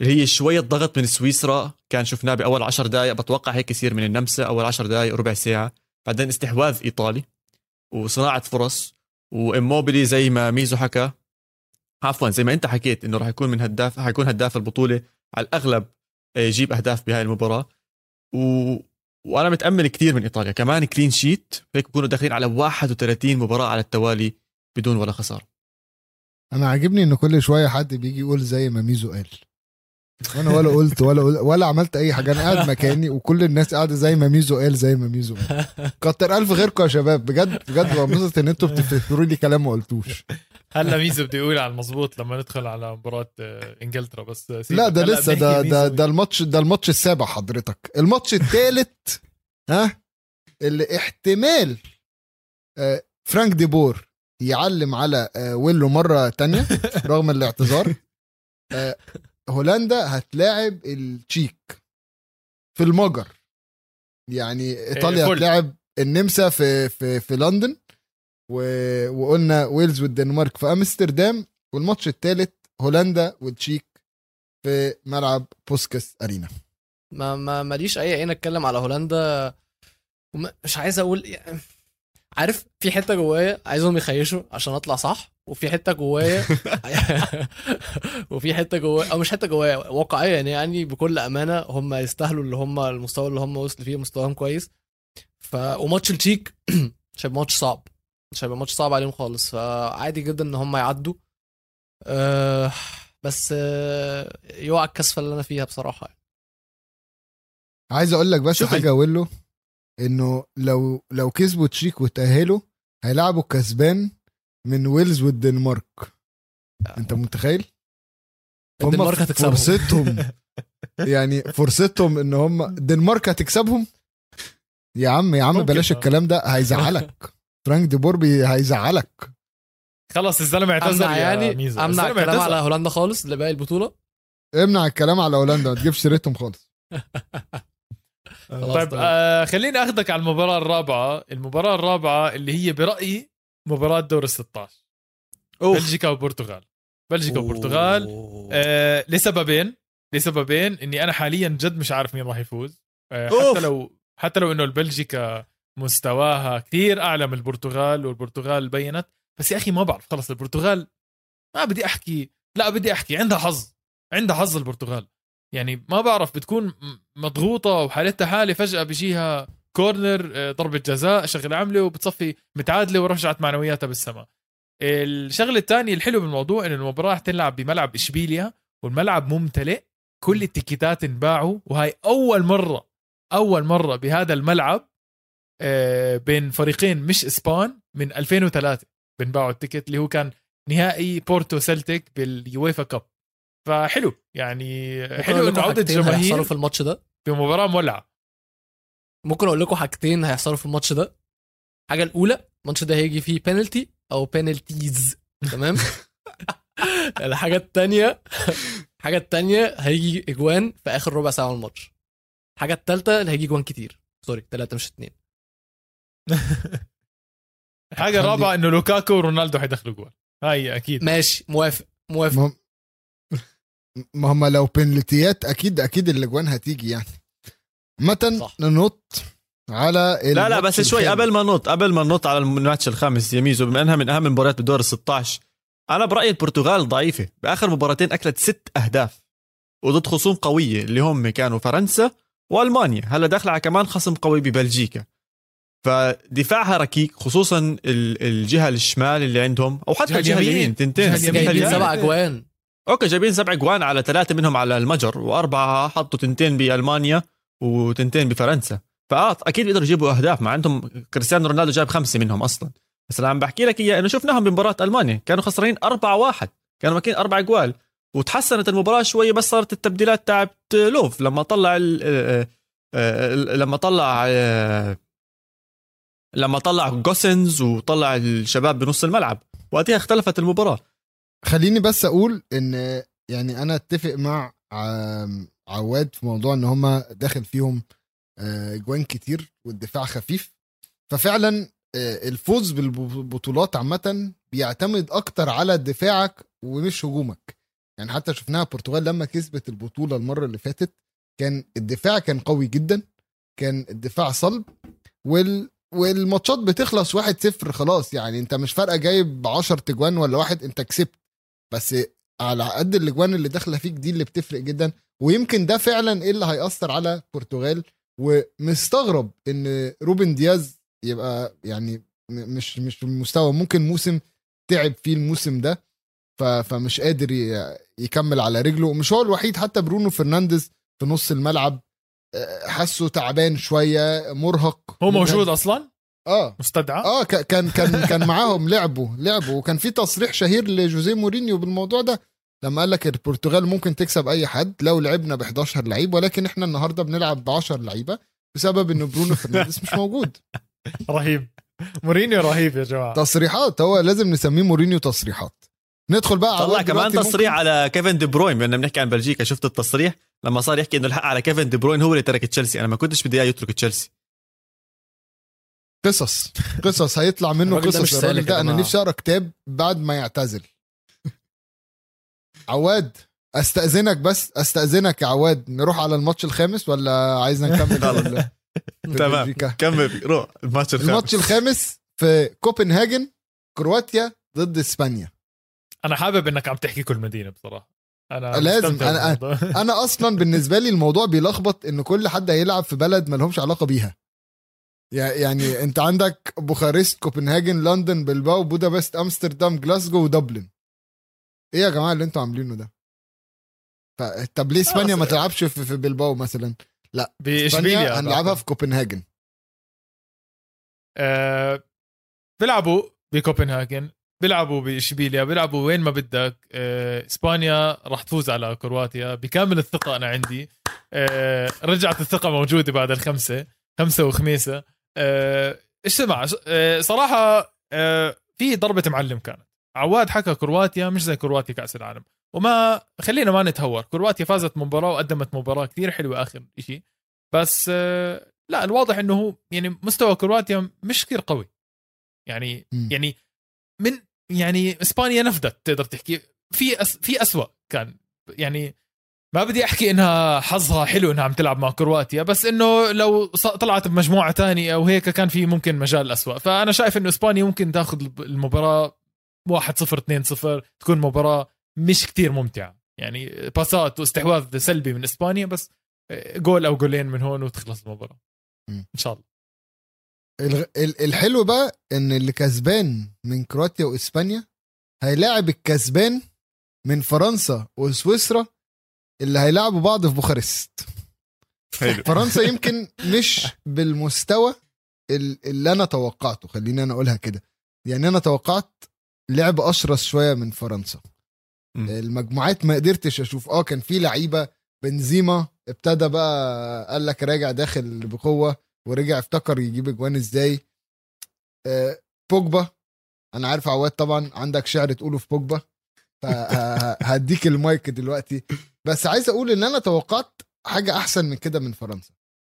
اللي هي شوية ضغط من سويسرا. كان شفناه بأول عشر دقائق بتوقع هيك يصير من النمسا أول عشر دقائق ربع ساعة. بعدين استحواذ إيطالي وصناعة فرص وإموبيلي زي ما ميزو حكى. عفوا زي ما أنت حكيت إنه راح يكون من هداف حيكون هداف البطولة على الأغلب آه، يجيب أهداف بهاي المباراة. و... وأنا متأمل كثير من ايطاليا كمان clean sheet هيك بكونوا داخلين على 31 مباراة على التوالي بدون ولا خسارة. أنا عاجبني ان كل شوية حد بيجي يقول زي ما ميزو قال. وأنا ولا قلت ولا قلت ولا عملت أي حاجة. أنا قاعد مكاني وكل الناس قاعدة زي ما ميزو قال زي ما ميزو قال. كتر ألف غيركم يا شباب. بجد بجد بنبسط إن أنتوا بتفتكروا لي كلام ما قلتوش. هلا ميزو بده يقول على المضبوط لما ندخل على مباراة آه، إنجلترا بس آه، سيبك. لا ده لسه ده. ده ده الماتش ده الماتش السابع حضرتك الماتش الثالث ها اللي احتمال آه، فرانك ديبور يعلم على ويلو مرة تانية رغم الاعتذار هولندا هتلاعب التشيك في المجر يعني إيطاليا فل. هتلاعب النمسا في في في لندن و... وقلنا ويلز والدنمارك في أمستردام والماتش الثالث هولندا والتشيك في ملعب بوشكاش أرينا. ما ما ماليش أي عين أتكلم على هولندا. مش عايز أقول يعني عارف في حتة جوايا عايزهم يخيشوا عشان أطلع صح وفي حتة جوايا وفي حتة جوايا أو مش حتة جوايا واقعيا يعني بكل أمانة هم يستاهلوا اللي هم المستوى اللي هم وصلوا فيه مستواهم كويس. ف وماتش التشيك ماتش صعب. مش هيبقى ماتش صعب عليهم خالص فعادي جدا إن هم يعدوا أه بس أه يوقع الكسفة اللي أنا فيها بصراحة يعني. عايز أقول لك بس حاجة ويلو إنه لو لو كسبوا تشيك وتأهلوا هيلعبوا كسبان من ويلز والدنمارك أنت متخيل هم الدنمارك هتكسبهم. فرصتهم يعني فرصتهم إن هم الدنمارك هتكسبهم يا عم يا عم بلاش آه. الكلام ده هيزعلك فرانك دي بوربي هيزعلك. خلص الزلمه اعتذر يعني؟ ميزو. أمنع الكلام اعتذر. على هولندا خالص لباقي البطولة؟ امنع الكلام على هولندا ما تجيبش سيرتهم خالص. طيب. آه خليني أخذك على المباراة الرابعة. المباراة الرابعة اللي هي برأيي مباراة دور ال 16 بلجيكا وبرتغال. بلجيكا وبرتغال. أوه. آه لسببين لسببين إني أنا حاليا جد مش عارف مين راح يفوز. آه أوف. حتى لو حتى لو إنه البلجيكا مستواها كثير أعلى من البرتغال والبرتغال بينت. بس يا أخي ما بعرف خلص البرتغال ما بدي أحكي لا بدي أحكي عندها حظ عندها حظ البرتغال. يعني ما بعرف بتكون مضغوطة وحالتها حالة فجأة بيجيها كورنر آه، ضربة جزاء شغلة عاملة وبتصفي متعادلة ورجعت معنوياتها بالسماء الشغلة الثانية الحلو بالموضوع إنه المباراة رح تلعب بملعب إشبيليا والملعب ممتلئ. كل ال ticket ات انباعوا وهاي أول مرة أول مرة بهذا الملعب بين فريقين مش إسبان من 2003 بنباعوا ال ticket اللي هو كان نهائي بورتو سلتيك بال UEFA Cup. فحلو يعني حلو إنه عوده جماهير في الماتش ده؟ بمباراة مولعة. ممكن أقول لكم حاجتين هيحصلوا في الماتش ده. الحاجة الأولى الماتش ده هيجي فيه بينالتي أو penalties تمام؟ الحاجة الثانية الحاجة الثانية هيجي إجوان في آخر ربع ساعة من الماتش. الحاجة الثالثه اللي هيجي إجوان كتير. sorry ثلاثة مش اثنين الحاجة الرابعه إنه لوكاكو ورونالدو حيدخلوا جوال. هاي أكيد. ماشي موافق موافق. ما هم لو بنالتيات أكيد أكيد الأجوان هتيجي يعني. متى ننط على لا لا بس شوي قبل ما ننط قبل ما ننط على الماتش الخامس يميزو بما إنها من أهم المباريات بدور ال 16 أنا برأيي البرتغال ضعيفة. بآخر مباراتين أكلت ست أهداف وضد خصوم قوية اللي هم كانوا فرنسا وألمانيا. هلا داخلة على كمان خصم قوي ببلجيكا. فدفاعها ركيك خصوصا الجهة الشمال اللي عندهم أو حتى الجهة اليمين تنتين جايبين سبع أجوان. أوكي جايبين سبع أجوان على ثلاثة منهم على المجر وأربعة حطوا تنتين بألمانيا وتنتين بفرنسا. فآه أكيد بيقدروا يجيبوا أهداف مع عندهم كريستيانو رونالدو جايب خمسة منهم أصلا. بس أنا عم بحكي لك إياه إنه شفناهم بمباراة ألمانيا كانوا خسرانين 4 1 كانوا ماكين أربع أجوال. وتحسنت المباراة شوية بس صارت التبديلات تاعت لوف. لما طلع آه، آه، لما طلع آه، لما طلع جوسنز وطلع الشباب بنص الملعب وقتها اختلفت المباراة. خليني بس أقول إن يعني أنا أتفق مع عواد في موضوع إن هم داخل فيهم جوان كتير والدفاع خفيف. ففعلا الفوز بالبطولات عامة بيعتمد أكتر على دفاعك ومش هجومك. يعني حتى شفناها البرتغال لما كسبت البطولة المرة اللي فاتت كان الدفاع كان قوي جدا كان الدفاع صلب وال والماتشات بتخلص واحد صفر خلاص. يعني انت مش فارقة جايب 10 تجوان ولا واحد انت كسبت. بس على قد الأجوان اللي داخلة فيك دي اللي بتفرق جدا. ويمكن ده فعلا إيه اللي هيأثر على البرتغال. ومستغرب إن روبن دياز يبقى يعني مش مش مستوى ممكن موسم تعب فيه الموسم ده. فمش قادر يكمل على رجله. ومش هو الوحيد حتى برونو فرنانديز في نص الملعب آه، حاسه تعبان شوية مرهق. هو موجود أصلا؟ آه. مستدعى؟ آه كان كان كان معاهم لعبوا لعبوا. وكان في تصريح شهير لجوزيه مورينيو بالموضوع ده لما قال لك البرتغال ممكن تكسب أي حد لو لعبنا ب 11 لعيب ولكن إحنا النهارده بنلعب ب 10 لعيبة بسبب إن برونو فرنانديز مش موجود. رهيب. مورينيو رهيب يا جماعة. تصريحات هو لازم نسميه مورينيو تصريحات. ندخل بقى طلع كمان تصريح ممكن... على كيفن دي بروين. بما بنحكي عن بلجيكا. شفت التصريح؟ لما صار يحكي إنه الحق على كيفن دي بروين هو اللي ترك تشيلسي. أنا ما كنتش بدي إياه يترك تشيلسي. قصص. قصص. هيطلع منه قصص الراجل ده أنا نفسي أقرأ كتاب بعد ما يعتزل. عواد أستأذنك بس؟ أستأذنك يا عواد. نروح على الماتش الخامس ولا عايزنا نكمل؟ تمام. كمل. روح. الماتش الخامس. الماتش الخامس في كوبنهاجن كرواتيا ضد إسبانيا. أنا حابب إنك عم تحكي كل مدينة بصراحة. أنا لازم. أنا أنا أصلا بالنسبة لي الموضوع بيلخبط إن كل حد هيلعب في بلد ما لهمش علاقة بيها. يعني أنت عندك بوخارست كوبنهاجن لندن بلباو بودابست أمستردام جلاسجو ودبلن. إيه يا جماعة اللي أنتوا عاملينه ده؟ طب ليه إسبانيا ما تلعبش في, بلباو مثلا؟ لا باشبيليا هنلعبها في كوبنهاجن. أه بيلعبوا بكوبنهاجن. بيلعبوا بإشبيليا بيلعبوا وين ما بدك. آه، إسبانيا راح تفوز على كرواتيا. بكامل الثقة أنا عندي. آه، رجعت الثقة موجودة بعد الخمسة خمسة وخميسة. آه، إيش سمع صراحة في ضربة معلم كانت. عواد حكى كرواتيا مش زي كرواتيا كأس العالم. وما خلينا ما نتهور. كرواتيا فازت مباراة وقدمت مباراة كثير حلوة آخر شيء بس لا الواضح إنه يعني مستوى كرواتيا مش كثير قوي. يعني م. يعني من يعني إسبانيا نفذت تقدر تحكي. في أس في اسوء كان. يعني ما بدي أحكي إنها حظها حلو إنها عم تلعب مع كرواتيا بس إنه لو طلعت بمجموعة تانية أو هيك كان في ممكن مجال أسوأ. فأنا شايف إنه إسبانيا ممكن تاخذ المباراة 1 0 2 0 تكون مباراة مش كتير ممتعة. يعني باسات واستحواذ سلبي من إسبانيا بس جول أو جولين من هون وتخلص المباراة. إن شاء الله. الحلو بقى إن اللي كسبان من كرواتيا وإسبانيا هيلاعب الكسبان من فرنسا وسويسرا اللي هيلعبوا بعض في بوخارست. حلو. فرنسا يمكن مش بالمستوى ال- اللي أنا توقعته خليني أنا أقولها كده. يعني أنا توقعت لعب أشرس شوية من فرنسا. مم. المجموعات ما قدرتش أشوف. آه كان في لعيبة بنزيما ابتدى بقى قال لك راجع داخل بقوة. ورجع افتكر يجيب اجوان إزاي؟ آه، بوجبا. أنا عارف عواد طبعا عندك شعر تقوله في بوجبا. فهديك المايك دلوقتي. بس عايز أقول إن أنا توقعت حاجة أحسن من كده من فرنسا.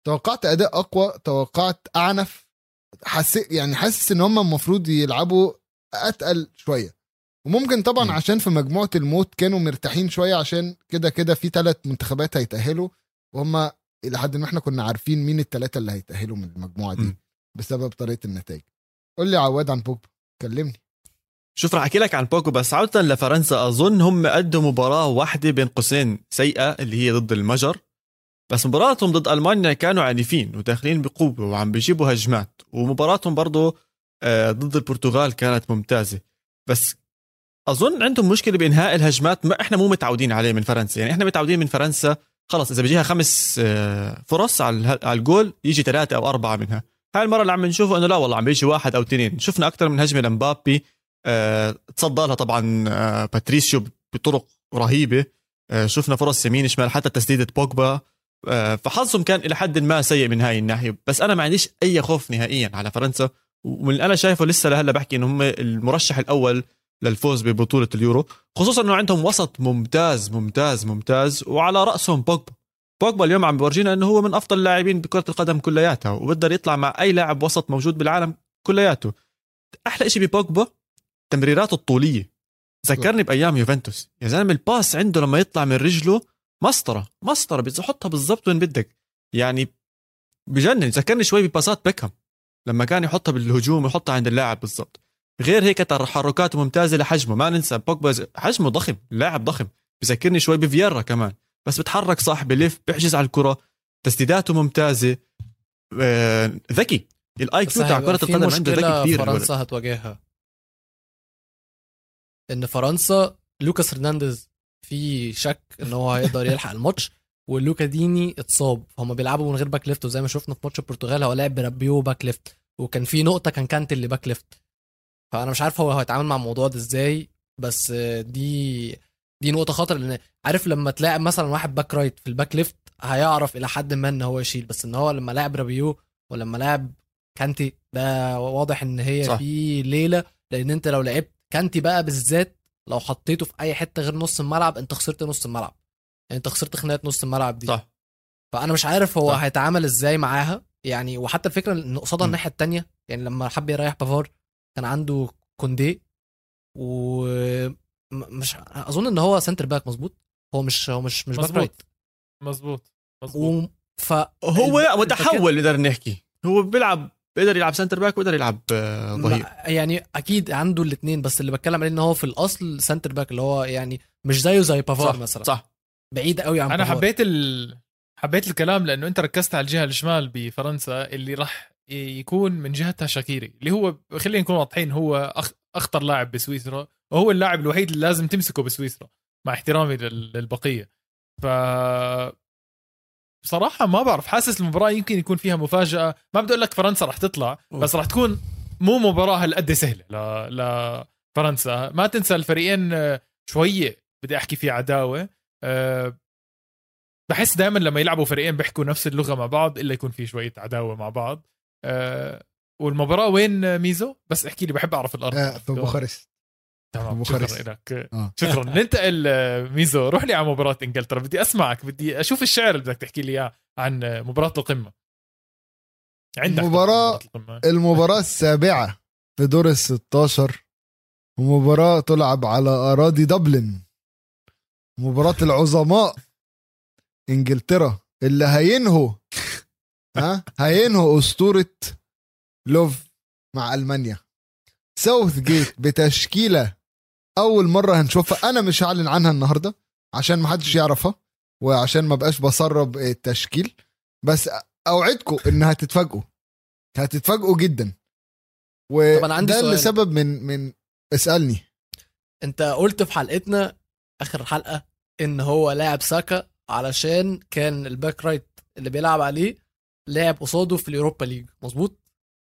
توقعت أداء أقوى توقعت أعنف. حسيت يعني حاسس إن هم المفروض يلعبوا أتقل شوية. وممكن طبعا م. عشان في مجموعة الموت كانوا مرتاحين شوية عشان كده كده في ثلاث منتخبات هيتأهلوا. وهم إلى حد ما إحنا كنا عارفين مين الثلاثه اللي هيتأهلوا من المجموعة دي م. بسبب طريقة النتائج. قول لي عواد عن بوجبا. كلمني. شوف راح أحكي لك عن بوكو بس عودة لفرنسا أظن هم قدوا مباراة واحدة بين قوسين سيئة اللي هي ضد المجر. بس مباراتهم ضد ألمانيا كانوا عنيفين وداخلين بقوة وعم بيجيبوا هجمات. ومباراتهم برضو آه، ضد البرتغال كانت ممتازة. بس أظن عندهم مشكلة بإنهاء الهجمات ما إحنا مو متعودين عليه من فرنسا. يعني إحنا متعودين من فرنسا خلص إذا بيجيها خمس آه، فرص على على الجول يجي ثلاثة أو أربعة منها. هاي المرة اللي عم نشوفه إنه لا والله عم بيجي واحد أو اثنين. شفنا أكثر من هجمة لمبابي. آه، تصدى لها طبعا آه، باتريسيو بطرق رهيبة. شفنا فرص يمين شمال حتى تسديدة بوجبا. فحظهم كان إلى حد ما سيء من هاي الناحية. بس أنا ما عنديش أي خوف نهائيا على فرنسا. ومن اللي أنا شايفه لسه لهلأ بحكي إنه هم المرشح الأول للفوز ببطولة اليورو خصوصا إنه عندهم وسط ممتاز ممتاز ممتاز وعلى رأسهم بوجبا بوجبا اليوم عم بورجينا إنه هو من أفضل اللاعبين بكرة القدم كلياتها وبقدر يطلع مع أي لاعب وسط موجود بالعالم كلياته. أحلى شيء ببوجبا تمريراته الطولية. ذكرني بأيام يوفنتوس. يا زلمة الباس عنده لما يطلع من رجله مسطرة مسطرة بتحطها بالضبط وين بدك. يعني بجنن. ذكرني شوي بباسات بيكهام لما كان يحطها بالهجوم ويحطها عند اللاعب بالضبط. غير هيك تحركاته ممتازة لحجمه. ما ننسى بوجبا حجمه ضخم لاعب ضخم. بذكرني شوي بفييرا كمان. بس بتحرك صح بلف بيحجز على الكرة. تسديداته ممتازة. آه، ذكي. ال IQ تاع كرة القدم عنده ذكي كثير فرنسا هتواجهها. إن فرنسا لوكاس هرنانديز في شك إن هو هيقدر يلحق الماتش ولوكا ديني اتصاب. فهم بيلعبوا من غير back left وزي ما شفنا في ماتش البرتغال هو لعب برابيو back left. وكان في نقطة كان كانتي اللي back left. فأنا مش عارف هو هيتعامل مع الموضوع ده إزاي بس دي دي نقطة خطر لأن عارف لما تلاعب مثلا واحد back right في ال back left هيعرف إلى حد ما إن هو يشيل بس إن هو لما لعب رابيو ولما لعب كانتي ده واضح إن هي صح. في ليلة لأن أنت لو لعبت كانتي بقى بالذات لو حطيته في أي حتة غير نص الملعب أنت خسرت نص الملعب يعني أنت خسرت خناقة نص الملعب دي صح فأنا مش عارف هو صح. هيتعامل إزاي معاها يعني وحتى الفكرة ان قصادها. الناحية التانية يعني لما حب يريح بافار كان عنده كوندي ومش اظن ان هو center back مظبوط. هو مش هو مش مش back مظبوط. right مزبوط مزبوط و... ف هو متحول نقدر نحكي. هو بيلعب بيقدر يلعب center back ويقدر يلعب آه، ظهير. يعني أكيد عنده الاثنين بس اللي بتكلم عليه ان هو في الاصل center back اللي هو يعني مش زيه زي بافار مثلا. صح. بعيد قوي عن أنا بافار. حبيت ال... حبيت الكلام لأنه أنت ركزت على الجهة الشمال بفرنسا اللي راح يكون من جهتها شاكيري اللي هو خلينا نكون واضحين هو. أخطر لاعب بسويسرا وهو اللاعب الوحيد اللي لازم تمسكه بسويسرا مع احترامي لل... للبقية. ف بصراحة ما بعرف حاسس المباراة يمكن يكون فيها مفاجأة. ما بدي أقول لك فرنسا راح تطلع بس راح تكون مو مباراة هالقد سهلة ل... لفرنسا ما تنسى الفريقين آه، شوية بدي أحكي في عداوة أه بحس دائما لما يلعبوا فريقين بيحكوا نفس اللغة مع بعض إلا يكون في شوية عداوة مع بعض. أه والمباراة وين آه، ميزو؟ بس احكي لي بحب أعرف الأرض. آه، في بوخارست. تمام بوخارست. شكرا لك. آه. شكرا. ننتقل آه، ميزو روح لي على مباراة إنجلترا. بدي أسمعك بدي أشوف الشعر اللي بدك تحكي لي إياه عن آه، مباراة القمة. عندك مباراة القمة. المباراة السابعة في دور ال 16 ومباراة تلعب على أراضي دبلن. مباراة العظماء إنجلترا اللي هينهوا ها؟ هينهوا أسطورة لوف مع ألمانيا. ساوث جيت بتشكيلة أول مرة هنشوفها. أنا مش هعلن عنها النهاردة عشان محدش يعرفها وعشان ما بقاش بسرب التشكيل. بس أوعدكم إن هتتفاجئوا. هتتفاجئوا جدا. طب أنا عندي وده سؤال. لسبب من من اسألني. أنت قلت في حلقتنا آخر حلقة إن هو لاعب ساكا علشان كان ال back right اللي بيلعب عليه لعب قصاده في اليوروبا ليج. مظبوط؟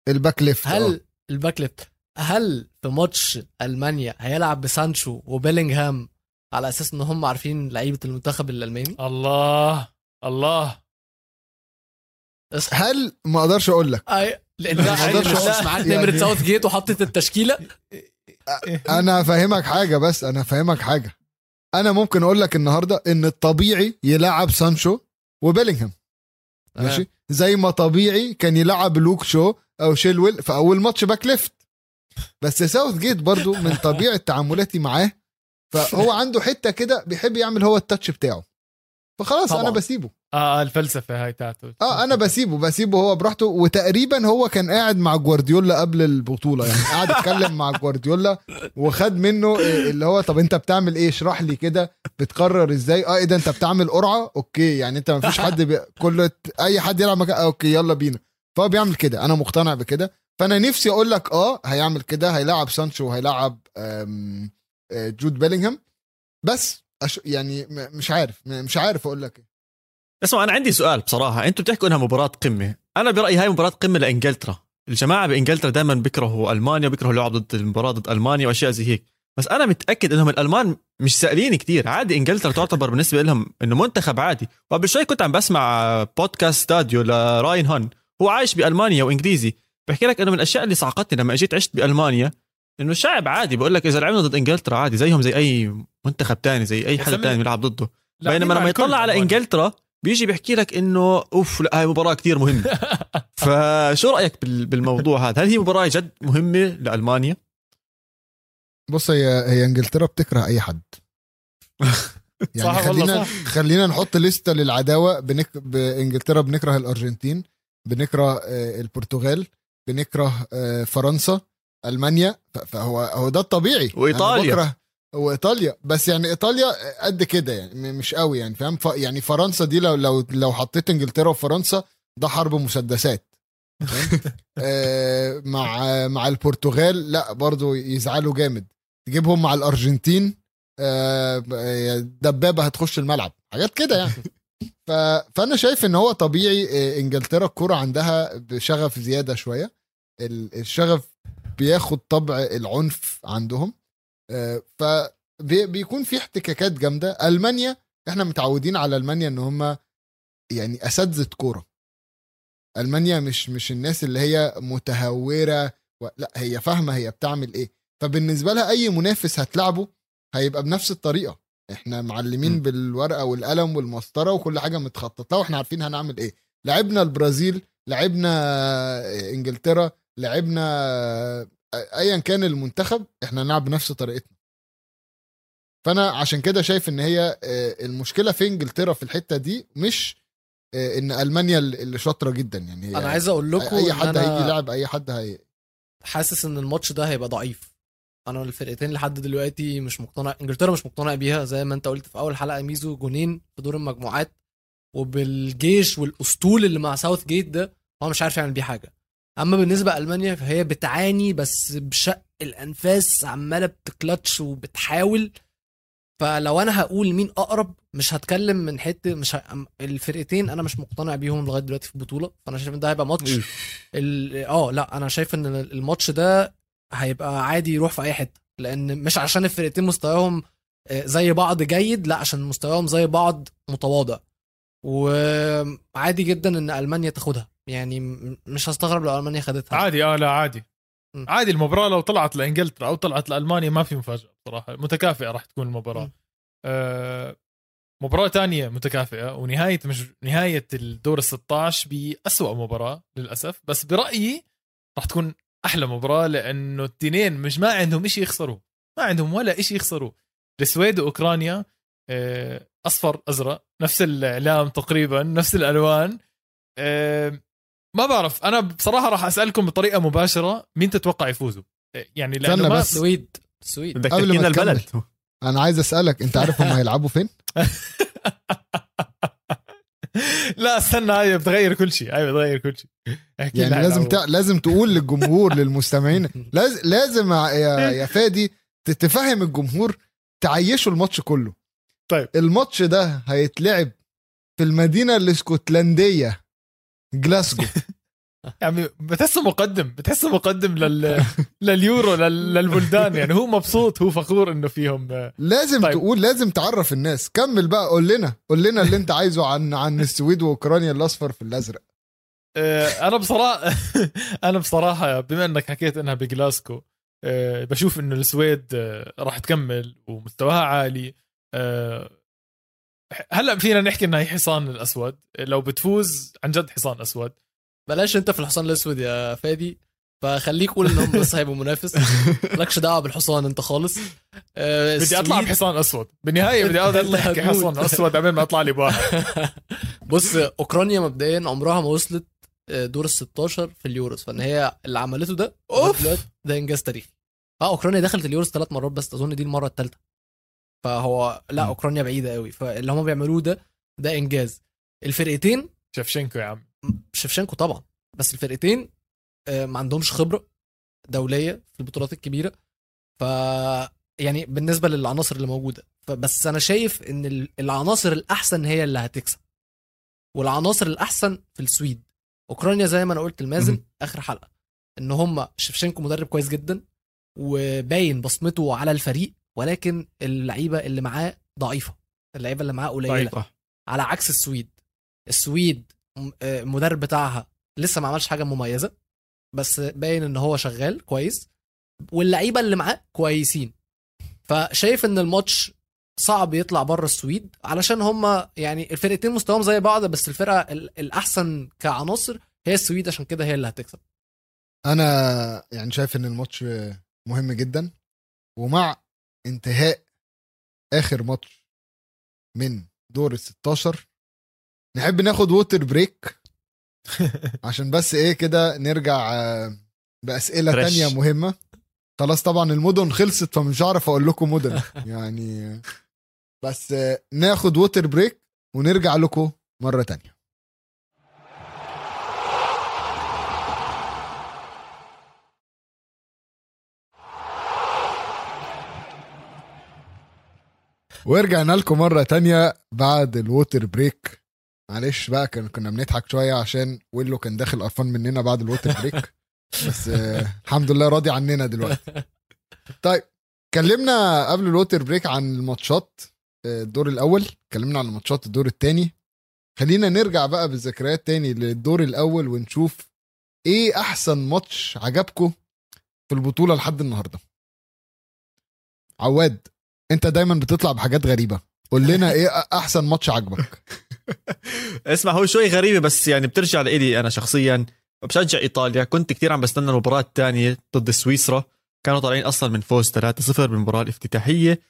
ال back left هل آه. ال back left هل في ماتش ألمانيا هيلعب بسانشو وبيلينغهام على أساس إن هم عارفين لعيبة المنتخب الألماني؟ الله الله. هل ما أقدرش أقول لك. أي... لأن ما أقدرش مش أقول- معاك يعني- نمره ساوث جيت وحطت التشكيلة. أنا فاهمك حاجة بس أنا فاهمك حاجة. أنا ممكن أقول لك النهارده إن الطبيعي يلعب سانشو وبيلينغهام. ماشي؟ زي ما طبيعي كان يلعب لوك شو أو شيلويل في أول ماتش back left. بس ساوث جيت برضو من طبيعة تعاملاتي معاه فهو عنده حتة كده بيحب يعمل هو ال touch بتاعه. فخلاص طبعاً. أنا بسيبه. آه الفلسفة هاي تاعته. آه أنا بسيبه بسيبه هو براحته. وتقريبا هو كان قاعد مع جوارديولا قبل البطولة يعني قاعد يتكلم مع جوارديولا وخد منه إيه اللي هو طب أنت بتعمل إيه؟ اشرح لي كده. بتقرر إزاي؟ آه إيه ده؟ أنت بتعمل قرعة؟ okay يعني أنت ما فيش حد بي... كل أي حد يلعب مكان آه okay يلا بينا. فهو بيعمل كده. أنا مقتنع بكده. فأنا نفسي أقول لك آه هيعمل كده. هيلاعب سانشو وهيلاعب آه، جود بيلينغهام. بس أش... يعني مش عارف مش عارف أقول لك إيه. اسمع أنا عندي سؤال بصراحة. أنتم بتحكوا إنها مباراة قمة. أنا برأيي هاي مباراة قمة لإنجلترا. الجماعة بإنجلترا دائما بيكرهوا ألمانيا بيكرهوا اللعب ضد المباراة ضد ألمانيا وأشياء زي هيك. بس أنا متأكد إنهم الألمان مش سائلين كتير. عادي إنجلترا تعتبر بالنسبة لهم إنه منتخب عادي. وقبل شوي كنت عم بسمع بودكاست ستاديو لراين هون. هو عايش بألمانيا وإنجليزي. بحكي لك إنه من الأشياء اللي صعقتني لما أجيت عشت بألمانيا إنه الشعب عادي. بقول لك إذا لعبنا ضد إنجلترا عادي زيهم زي أي منتخب تاني زي أي حدا تاني بيلعب ضده. بينما لما يطلع على. إنجلترا بيجي بيحكي لك إنه أوف لا هاي مباراة كتير مهمة. فشو رأيك بال- بالموضوع هذا؟ هل هي مباراة جد مهمة لألمانيا؟ بص هي هي إنجلترا بتكره أي حد. يعني صح والله خلينا صح. خلينا نحط لستة للعداوة. بنك... بإنجلترا بنكره الأرجنتين بنكره آه، البرتغال بنكره آه، فرنسا ألمانيا. فهو هو ده الطبيعي. وإيطاليا. وايطاليا بس يعني إيطاليا قد كده يعني مش قوي يعني فاهم؟ ف... يعني فرنسا دي لو لو لو حطيت إنجلترا وفرنسا ده حرب مسدسات؟ آه، مع مع البرتغال لا برضو يزعلوا جامد. تجيبهم مع الأرجنتين آه، دبابة هتخش الملعب حاجات كده يعني. ف... فأنا شايف إن هو طبيعي آه، إنجلترا الكرة عندها بشغف زيادة شوية. ال- الشغف بياخد طبع العنف عندهم. فبيكون في احتكاكات جامدة. ألمانيا إحنا متعودين على ألمانيا إن هم يعني أساتذة كورة. ألمانيا مش مش الناس اللي هي متهورة و... لا هي فاهمة هي بتعمل إيه. فبالنسبة لها أي منافس هتلعبه هيبقى بنفس الطريقة. إحنا معلمين م. بالورقة والقلم والمسطرة وكل حاجة متخطط لها وإحنا عارفين هنعمل إيه. لعبنا البرازيل لعبنا إنجلترا لعبنا ايا كان المنتخب إحنا نلعب بنفس طريقتنا. فأنا عشان كده شايف إن هي آه، المشكلة في إنجلترا في الحتة دي مش آه، إن ألمانيا اللي شاطرة جدا يعني. أنا عايز أقول لكم أي حد هيجي يلعب أي حد هي حاسس إن الماتش ده هيبقى ضعيف. أنا الفرقتين لحد دلوقتي مش مقتنع إنجلترا مش مقتنع بيها زي ما أنت قلت في أول حلقة ميزو جونين في دور المجموعات وبالجيش والأسطول اللي مع ساوث جيت ده هو مش عارف يعمل بيه حاجة. أما بالنسبة لألمانيا فهي بتعاني بس بشق الأنفاس عمالة بتكلتش وبتحاول. فلو أنا هقول مين أقرب مش هتكلم من حتة مش ه... الفرقتين أنا مش مقتنع بيهم لغاية دلوقتي في البطولة. فأنا شايف إن ده هيبقى ماتش. ال- آه لا أنا شايف إن الماتش ده هيبقى عادي يروح في أي حتة. لأن مش عشان الفرقتين مستواهم آه، زي بعض جيد لا عشان مستواهم زي بعض متواضع. وعادي جدا إن ألمانيا تاخدها. يعني مش هستغرب لو ألمانيا خدتها. عادي آه لا عادي. م. عادي المباراة لو طلعت لإنجلترا أو طلعت لألمانيا ما في مفاجأة بصراحة. متكافئة راح تكون المباراة. آه مباراة تانية متكافئة ونهاية مش نهاية الدور ال 16 بأسوأ مباراة للأسف. بس برأيي راح تكون أحلى مباراة لأنه التنين مش ما عندهم إشي يخسروا ما عندهم ولا إشي يخسروا السويد وأوكرانيا آه، أصفر أزرق نفس الإعلام تقريبا نفس الألوان. آه، ما بعرف أنا بصراحة راح أسألكم بطريقة مباشرة مين تتوقع يفوزوا؟ يعني استنى ما بس. السويد السويد بدك قبل ما. البلد. أنا عايز أسألك أنت عارف هم هيلعبوا فين؟ لا استنى هاي بتغير كل شيء هاي بتغير كل شيء. احكي يعني لازم عن- تع... لازم تقول للجمهور للمستمعين لازم لازم يا يا فادي تفهم الجمهور تعيشوا الماتش كله. طيب. الماتش ده هيتلعب في المدينة الإسكتلندية. جلاسكو. يعني بتحسه مقدم بتحسه مقدم لل... لليورو لل... للبلدان. يعني هو مبسوط هو فخور إنه فيهم. لازم طيب. تقول لازم تعرف الناس. كمل بقى قول لنا قول لنا اللي انت عايزه عن عن السويد وأوكرانيا الأصفر في الأزرق. آه، أنا بصراحة أنا بصراحة بما إنك حكيت إنها بجلاسكو آه، بشوف إنه السويد آه، راح تكمل ومستواها عالي. هلا فينا نحكي انها هي حصان الأسود. لو بتفوز عن جد حصان أسود. بلاش أنت في الحصان الأسود يا فادي. فخليك قول إنهم بس هيبقوا منافس. مالكش دعوة بالحصان أنت خالص. أه بدي أطلع بحصان أسود. بالنهاية بدي أطلع أحكي حصان أسود قبل ما أطلع لي بواحد. بص أوكرانيا مبدئيا عمرها ما وصلت آه، دور ال 16 في اليوروز. فإن هي اللي عملته ده أوف! ده إنجاز تاريخي. آه أوكرانيا دخلت اليوروز ثلاث مرات بس أظن دي المرة الثالثة. فهو لا أوكرانيا بعيدة قوي فاللي هم بيعملوه ده ده إنجاز. الفرقتين شفشنكو يا عم. شفشنكو طبعا. بس الفرقتين آه، ما عندهمش خبرة دولية في البطولات الكبيرة. ف يعني بالنسبة للعناصر اللي موجودة. فبس أنا شايف إن العناصر الأحسن هي اللي هتكسب. والعناصر الأحسن في السويد. أوكرانيا زي ما أنا قلت المازن آخر حلقة. إن هم شفشنكو مدرب كويس جدا وباين بصمته على الفريق. ولكن اللعيبة اللي معاه ضعيفة. اللعيبة اللي معاه قليلة. ضعيفة. على عكس السويد. السويد آه، المدرب بتاعها لسه ما عملش حاجة مميزة بس باين إن هو شغال كويس واللعيبة اللي معاه كويسين. فشايف إن الماتش صعب يطلع بره السويد علشان هم يعني الفرقتين مستواهم زي بعض بس الفرقة الأحسن كعناصر هي السويد عشان كده هي اللي هتكسب. أنا يعني شايف إن الماتش مهم جدا ومع انتهاء آخر ماتش من دور ال 16 نحب ناخد water break عشان بس إيه كده نرجع آه، بأسئلة fresh. تانية مهمة. خلاص طبعا المدن خلصت فمش هعرف أقول لكم مدن. يعني بس آه، ناخد water break ونرجع لكم مرة تانية. ورجعنا لكم مرة تانية بعد ال water break. معلش بقى كان كنا بنضحك شوية عشان ويلو كان داخل قرفان مننا بعد ال water break. بس آه الحمد لله راضي عننا دلوقتي. طيب اتكلمنا قبل ال water break عن الماتشات آه، الدور الأول. اتكلمنا عن ماتشات الدور الثاني خلينا نرجع بقى بالذكريات تاني للدور الأول ونشوف إيه أحسن ماتش عجبكم في البطولة لحد النهارده. عواد انت دايما بتطلع بحاجات غريبة. قول لنا إيه أحسن ماتش عجبك؟ اسمع هو شوي غريبة بس يعني بترجع لإلي أنا شخصيا. بشجع إيطاليا. كنت كثير عم بستنى المباراة الثانية ضد سويسرا. كانوا طالعين أصلا من فوز 3-0 بالمباراه الافتتاحية.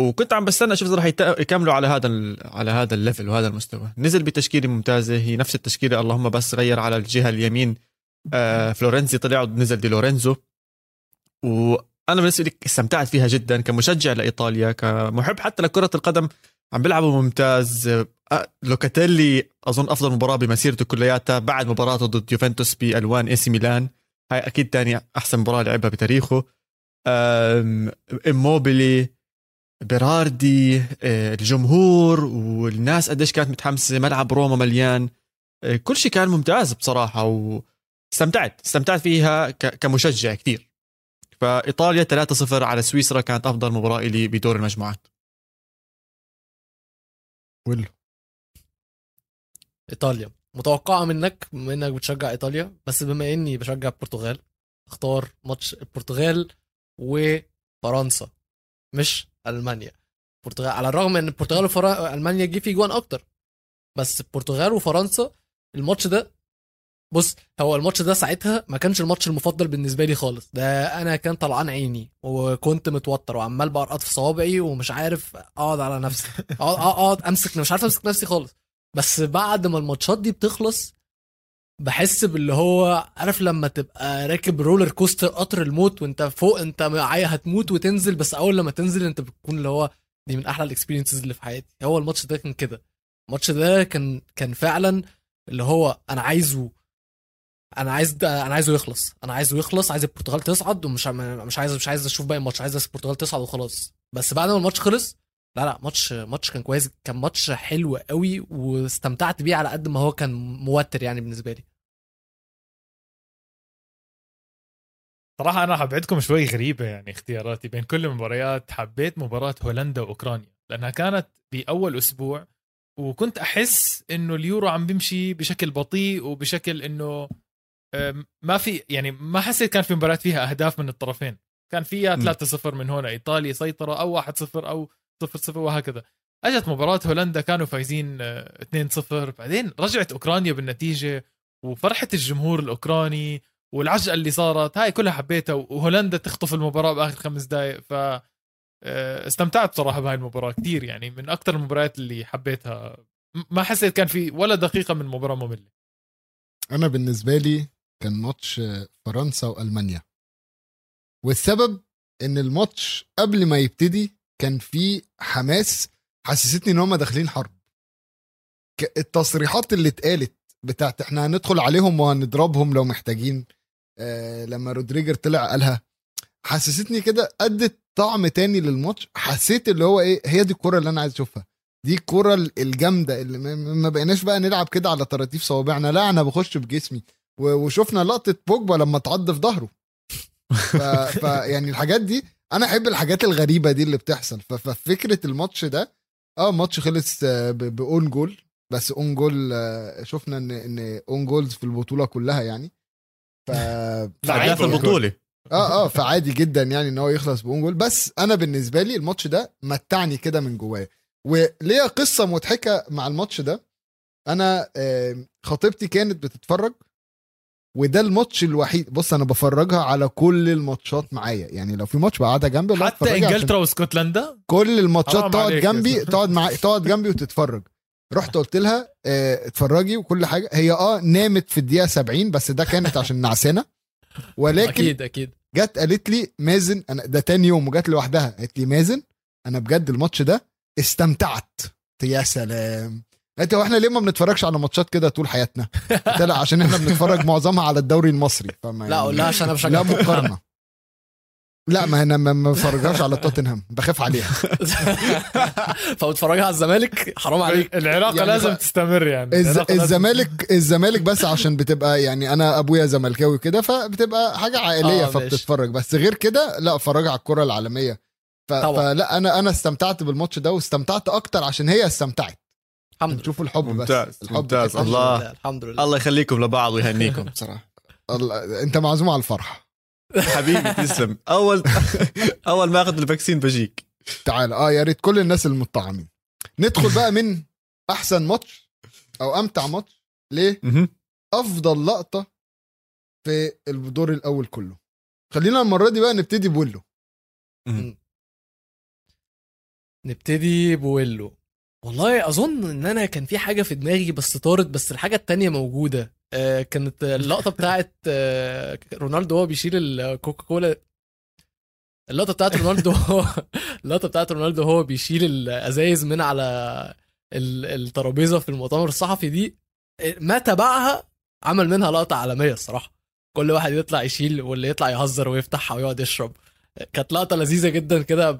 وكنت عم بستنى أشوف إذا رح يكملوا على هذا على هذا ال level وهذا المستوى. نزل بتشكيلة ممتازة. هي نفس التشكيلة اللهم بس غير على الجهة اليمين. آه فلورنزي طلع ونزل دي لورينزو. وأنا بالنسبة لي استمتعت فيها جدا كمشجع لإيطاليا كمحب حتى لكرة القدم. عم بيلعبوا ممتاز. لوكاتيلي أظن أفضل مباراة بمسيرته كلياتها بعد مباراته ضد يوفنتوس بألوان إي سي ميلان. هاي أكيد تاني أحسن مباراة لعبها بتاريخه. إموبيلي بيراردي آه، الجمهور والناس قديش كانت متحمسة ملعب روما مليان. آه، كل شيء كان ممتاز بصراحة واستمتعت. استمتعت فيها كمشجع كثير فإيطاليا 3-0 على سويسرا كانت أفضل مباراة لي بدور المجموعات. ولو إيطاليا. متوقعة منك بما إنك بتشجع إيطاليا بس بما إني بشجع البرتغال اختار ماتش البرتغال وفرنسا مش ألمانيا. البرتغال على الرغم إن البرتغال والمانيا جه في جوان أكتر بس البرتغال وفرنسا الماتش ده بص هو الماتش ده ساعتها ما كانش الماتش المفضل بالنسبة لي خالص. ده أنا كان طلعان عيني وكنت متوتر وعمال برقط في صوابعي ومش عارف أقعد على نفسي. اقعد اقعد امسك مش عارف أمسك نفسي خالص. بس بعد ما ال matchات دي بتخلص بحس باللي هو عارف لما تبقى راكب roller coaster قطر الموت وأنت فوق أنت هتموت وتنزل بس أول لما تنزل أنت بتكون اللي هو دي من أحلى ال experiences اللي في حياتي. هو الماتش ده كان كده. الماتش ده كان كان فعلا اللي هو أنا عايزه أنا عايز أنا عايزه يخلص. أنا عايزه يخلص عايز البرتغال تصعد ومش مش عايز مش عايز أشوف باقي الماتش عايز البرتغال تصعد وخلاص. بس بعد ما الماتش خلص لا لا ماتش ماتش كان كويس كان ماتش حلو قوي واستمتعت بيه على قد ما هو كان موتر يعني بالنسبة لي. صراحة أنا حبعدكم شوي غريبة يعني اختياراتي بين كل المباريات. حبيت مباراة هولندا وأوكرانيا لأنها كانت بأول أسبوع وكنت أحس إنه اليورو عم بيمشي بشكل بطيء وبشكل إنه ما في يعني ما حسيت كان في مباريات فيها أهداف من الطرفين. كان فيها 3-0 من هنا إيطاليا سيطرة أو 1-0 أو 0-0 وهكذا. أجت مباراة هولندا كانوا فايزين 2-0 آه، بعدين رجعت أوكرانيا بالنتيجة وفرحة الجمهور الأوكراني والعجقة اللي صارت هاي كلها حبيتها وهولندا تخطف المباراة بآخر خمس دقائق ف آه، استمتعت بصراحه بهاي المباراة كثير يعني من أكثر المباريات اللي حبيتها. ما حسيت كان في ولا دقيقة من المباراه مملة. أنا بالنسبة لي كان ماتش فرنسا وألمانيا. والسبب إن الماتش قبل ما يبتدي كان في حماس حسستني إن هم داخلين حرب. التصريحات اللي اتقالت بتاعت إحنا هندخل عليهم وهنضربهم لو محتاجين آه لما رودريجر طلع قالها حسستني كده أدت طعم تاني للماتش. حسيت اللي هو إيه هي دي الكرة اللي أنا عايز أشوفها. دي الكرة الجامدة اللي ما بقيناش بقى نلعب كده على طراطيف صوابعنا. لا أنا بخش بجسمي. وشفنا لقطة بوجبا لما تعض في ظهره. ف... ف يعني الحاجات دي أنا أحب الحاجات الغريبة دي اللي بتحصل. ففكرة الماتش ده آه ماتش خلص آه، ب own goal بس own goal آه، شفنا ان إن own goals في البطولة كلها يعني. ف في البطولة. آه آه فعادي جدا يعني إن هو يخلص ب own goal. بس أنا بالنسبة لي الماتش ده متعني كده من جوايا وليا قصة مضحكة مع الماتش ده. أنا خطيبتي كانت بتتفرج وده الماتش الوحيد. بص أنا بفرجها على كل الماتشات معايا. يعني لو في ماتش بقعدها جنبي حتى إنجلترا وإسكتلندا؟ كل الماتشات تقعد جنبي تقعد مع تقعد جنبي وتتفرج. رحت قلت لها آه اتفرجي وكل حاجة. هي آه نامت في الدقيقة 70 بس ده كانت عشان نعسانة. ولكن أكيد أكيد. جت قالت لي مازن أنا ده تاني يوم وجت لوحدها. قالت لي مازن أنا بجد الماتش ده استمتعت. يا سلام. انت هو إحنا ليه ما بنتفرجش على ماتشات كده طول حياتنا؟ لا عشان إحنا بنتفرج معظمها على الدوري المصري. فما لا يعني لا عشان أنا بشجع لا مقارنة. لا ما أنا ما بتفرجهاش على توتنهام. بخاف عليها. فبتفرجها على الزمالك؟ حرام عليك. العلاقة يعني لازم تستمر يعني. الز... الزمالك الزمالك بس عشان بتبقى يعني أنا أبويا زملكاوي كده فبتبقى حاجة عائلية آه فبتتفرج. بس غير كده لا اتفرج على الكرة العالمية. ف... فلا أنا أنا استمتعت بالماتش ده واستمتعت أكتر عشان هي استمتعت. الحمد لله. تشوفوا الحب ممتاز بس الحب ممتاز. الله. الحمد لله الله يخليكم لبعض ويهنيكم. بصراحه الله انت معزوم على الفرح. حبيبي تسلم. اول أول ما أخذ ال vaccine بجيك. تعال. آه يا ريت كل الناس المطعمين ندخل بقى من أحسن ماتش أو أمتع ماتش ليه أفضل لقطة في الدور الأول كله. خلينا المرة دي بقى نبتدي بويلو. نبتدي بويلو. والله أظن إن أنا كان في حاجة في دماغي بس طارت بس الحاجة التانية موجودة. آه كانت اللقطة بتاعت آه رونالدو هو بيشيل الكوكا كولا اللقطة بتاعت رونالدو اللقطة بتاعت رونالدو هو بيشيل الأزايز من على الترابيزة في المؤتمر الصحفي دي ما تبعها عمل منها لقطة عالمية الصراحة. كل واحد يطلع يشيل واللي يطلع يهزر ويفتحها ويقعد يشرب. كانت لقطة لذيذة جدا كده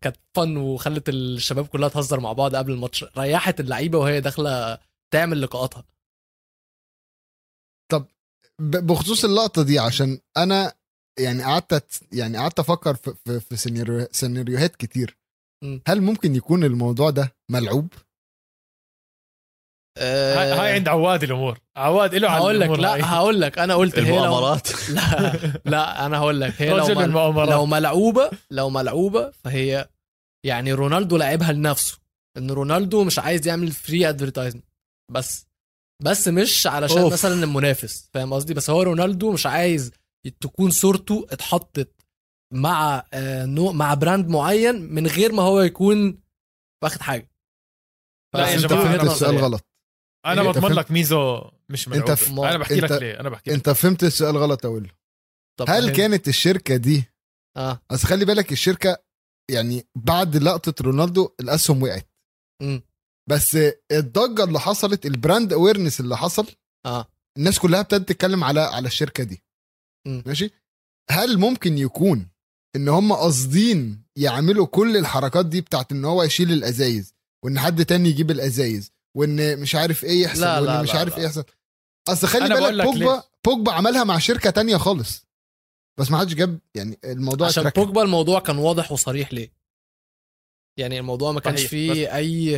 كانت فن وخلت الشباب كلها تهزر مع بعض قبل الماتش. ريحت اللعيبة وهي داخلة تعمل لقاءاتها. طب بخصوص اللقطة دي عشان أنا يعني قعدت يعني قعدت أفكر في في, في سيناريوهات كتير. هل ممكن يكون الموضوع ده ملعوب؟ أه هاي عند عواد الأمور. عواد له هقول لك لا هقول لك أنا قلت هي لو لا لا أنا هقول لك هي لو مل... لو ملعوبة لو ملعوبة فهي يعني رونالدو لعبها لنفسه. إن رونالدو مش عايز يعمل free advertisement بس بس مش علشان أوف. مثلا المنافس. فاهم قصدي؟ بس هو رونالدو مش عايز تكون صورته اتحطت مع آه نوع مع brand معين من غير ما هو يكون واخد حاجة. لا يا جماعة أنت السؤال غلط. أنا بضمن لك ميزو مش أنت ف... أنا بحكي لك ليه أنا بحكي لك أنت فهمت السؤال غلط أقول طب هل هل كانت الشركة دي آه. بس خلي بالك الشركة يعني بعد لقطة رونالدو الأسهم وقعت. م. بس الضجة اللي حصلت ال brand awareness اللي حصل آه. الناس كلها ابتدت تتكلم على على الشركة دي. م. ماشي؟ هل ممكن يكون إن هم قاصدين يعملوا كل الحركات دي بتاعت إن هو يشيل الأزايز وإن حد تاني يجيب الأزايز وإن مش عارف إيه يحصل لا، وإن لا، مش لا، عارف لا. إيه يحصل أصل خلي بالك لك بوجبا. بوجبا عملها مع شركة تانية خالص بس ما حدش جاب يعني الموضوع عشان اتركب. بوجبا الموضوع كان واضح وصريح ليه يعني الموضوع ما كانش فيه أي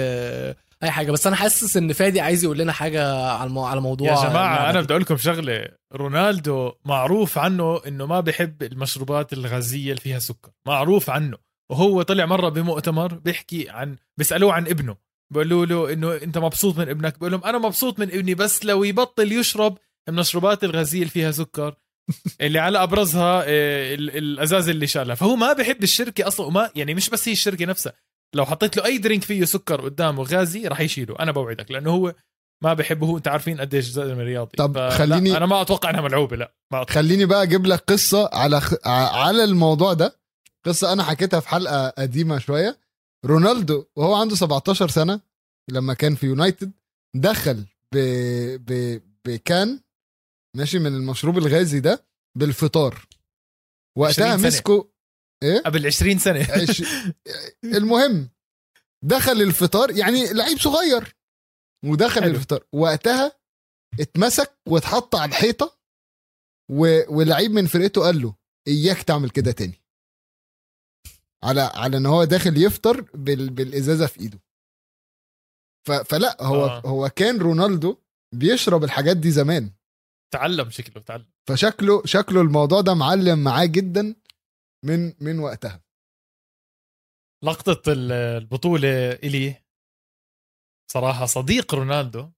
أي حاجة بس أنا حاسس إن فادي عايز يقول لنا حاجة على المو... على موضوع يا جماعة أنا دي. بدي أقول لكم شغلة رونالدو معروف عنه إنه ما بحب المشروبات الغازية اللي فيها سكر معروف عنه وهو طلع مرة بمؤتمر بيحكي عن بيسألوه عن ابنه بيقولوا له إنه أنت مبسوط من ابنك. بيقول لهم أنا مبسوط من ابني بس لو يبطل يشرب المشروبات الغازيه اللي فيها سكر اللي على أبرزها آه، ال- الأزاز اللي شالها. فهو ما بحب الشركة أصلا وما يعني مش بس هي الشركة نفسها. لو حطيت له أي درينك فيه سكر قدامه غازي راح يشيله. أنا بوعدك لأنه هو ما بحبه. هو انت عارفين قديش زلمه رياضي. طب خليني- أنا ما أتوقع إنها ملعوبة لا ما أتوقع. خليني بقى أجيب لك قصة على خ... على الموضوع ده. قصة أنا حكيتها في حلقة قديمة شوية. رونالدو وهو عنده 17 سنة لما كان في يونايتد دخل ب... ب... بكان ماشي من المشروب الغازي ده بالفطار. وقتها 20 سنة. مسكوا إيه؟ قبل 20 سنة. عش... المهم دخل الفطار يعني لعيب صغير ودخل حلو. الفطار. وقتها اتمسك واتحط على الحيطة و... ولعيب من فرقته قال له إياك تعمل كده تاني. على على إن هو داخل يفطر بال... بالإزازة في إيده. ف... فلا هو آه. هو كان رونالدو بيشرب الحاجات دي زمان. تعلم شكله تعلم. فشكله شكله الموضوع ده معلم معاه جدا من من وقتها. لقطة ال- البطولة إلي صراحة صديق رونالدو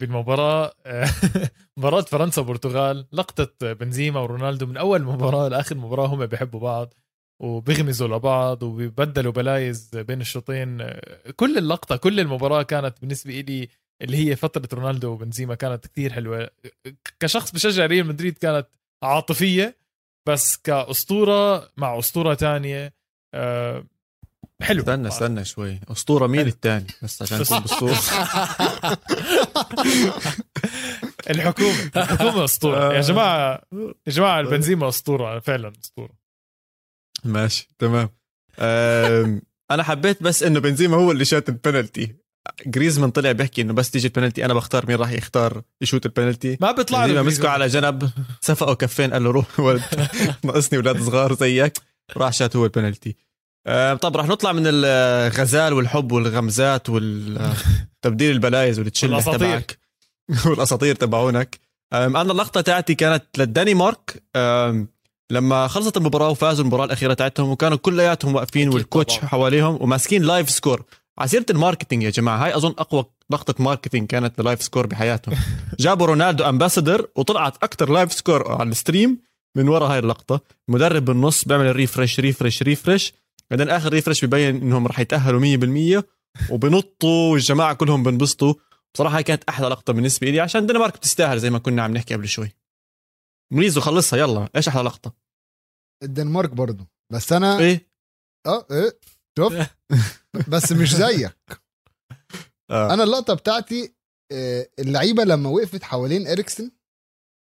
بالمباراة مباراة فرنسا وبرتغال لقطة بنزيما ورونالدو من أول مباراة لآخر مباراة هم بيحبوا بعض. وبيغمزوا لبعض وبيبدلوا بلايز بين الشوطين. كل اللقطة كل المباراة كانت بالنسبة لي اللي هي فترة رونالدو وبنزيما كانت كتير حلوة. كشخص بشجع ريال مدريد كانت عاطفية بس كأسطورة مع أسطورة تانية آه، حلو. استنى استنى شوي. أسطورة مين. الثاني بس عشان نكون بالصورة. الحكومة. الحكومة أسطورة. يا جماعة يا جماعة البنزيما أسطورة فعلا أسطورة. ماشي تمام. أنا حبيت بس إنه بنزيما هو اللي شات البنالتي. جريزمان طلع بيحكي إنه بس تيجي البنالتي أنا بختار مين راح يختار يشوت البنالتي. ما بيطلع له مسكه على جنب سفقه كفين قال له روح ولد ناقصني أولاد صغار زيك راح شات هو البنالتي. طب راح نطلع من الغزال والحب والغمزات والتبديل ال players والتشله والأساطير. تبعك. والأساطير تبعونك. أنا اللقطة تاعتي كانت للدنمارك لما خلصت المباراة وفازوا المباراة الأخيرة تاعتهم وكانوا كلياتهم واقفين وال coach طبعاً. حواليهم وماسكين لايف سكور على سيرة ال marketing يا جماعة هاي أظن أقوى لقطة marketing كانت للايف سكور بحياتهم. جابوا رونالدو ambassador وطلعت أكثر لايف سكور على ال stream من ورا هاي اللقطة. المدرب بالنص بيعمل ال refresh refresh refresh بعدين آخر refresh ببين إنهم رح يتأهلوا 100% وبنطوا والجماعة كلهم بنبسطوا. بصراحة هاي كانت أحلى لقطة بالنسبة لي عشان الدنمارك بتستاهل زي ما كنا عم نحكي قبل شوي. مريزو خلصها يلا. إيش أحلى لقطة؟ الدنمارك برضو. بس أنا إيه؟ آه إيه شوف. بس مش زيك. آه. أنا اللقطة بتاعتي آه، اللعيبة لما وقفت حوالين إريكسن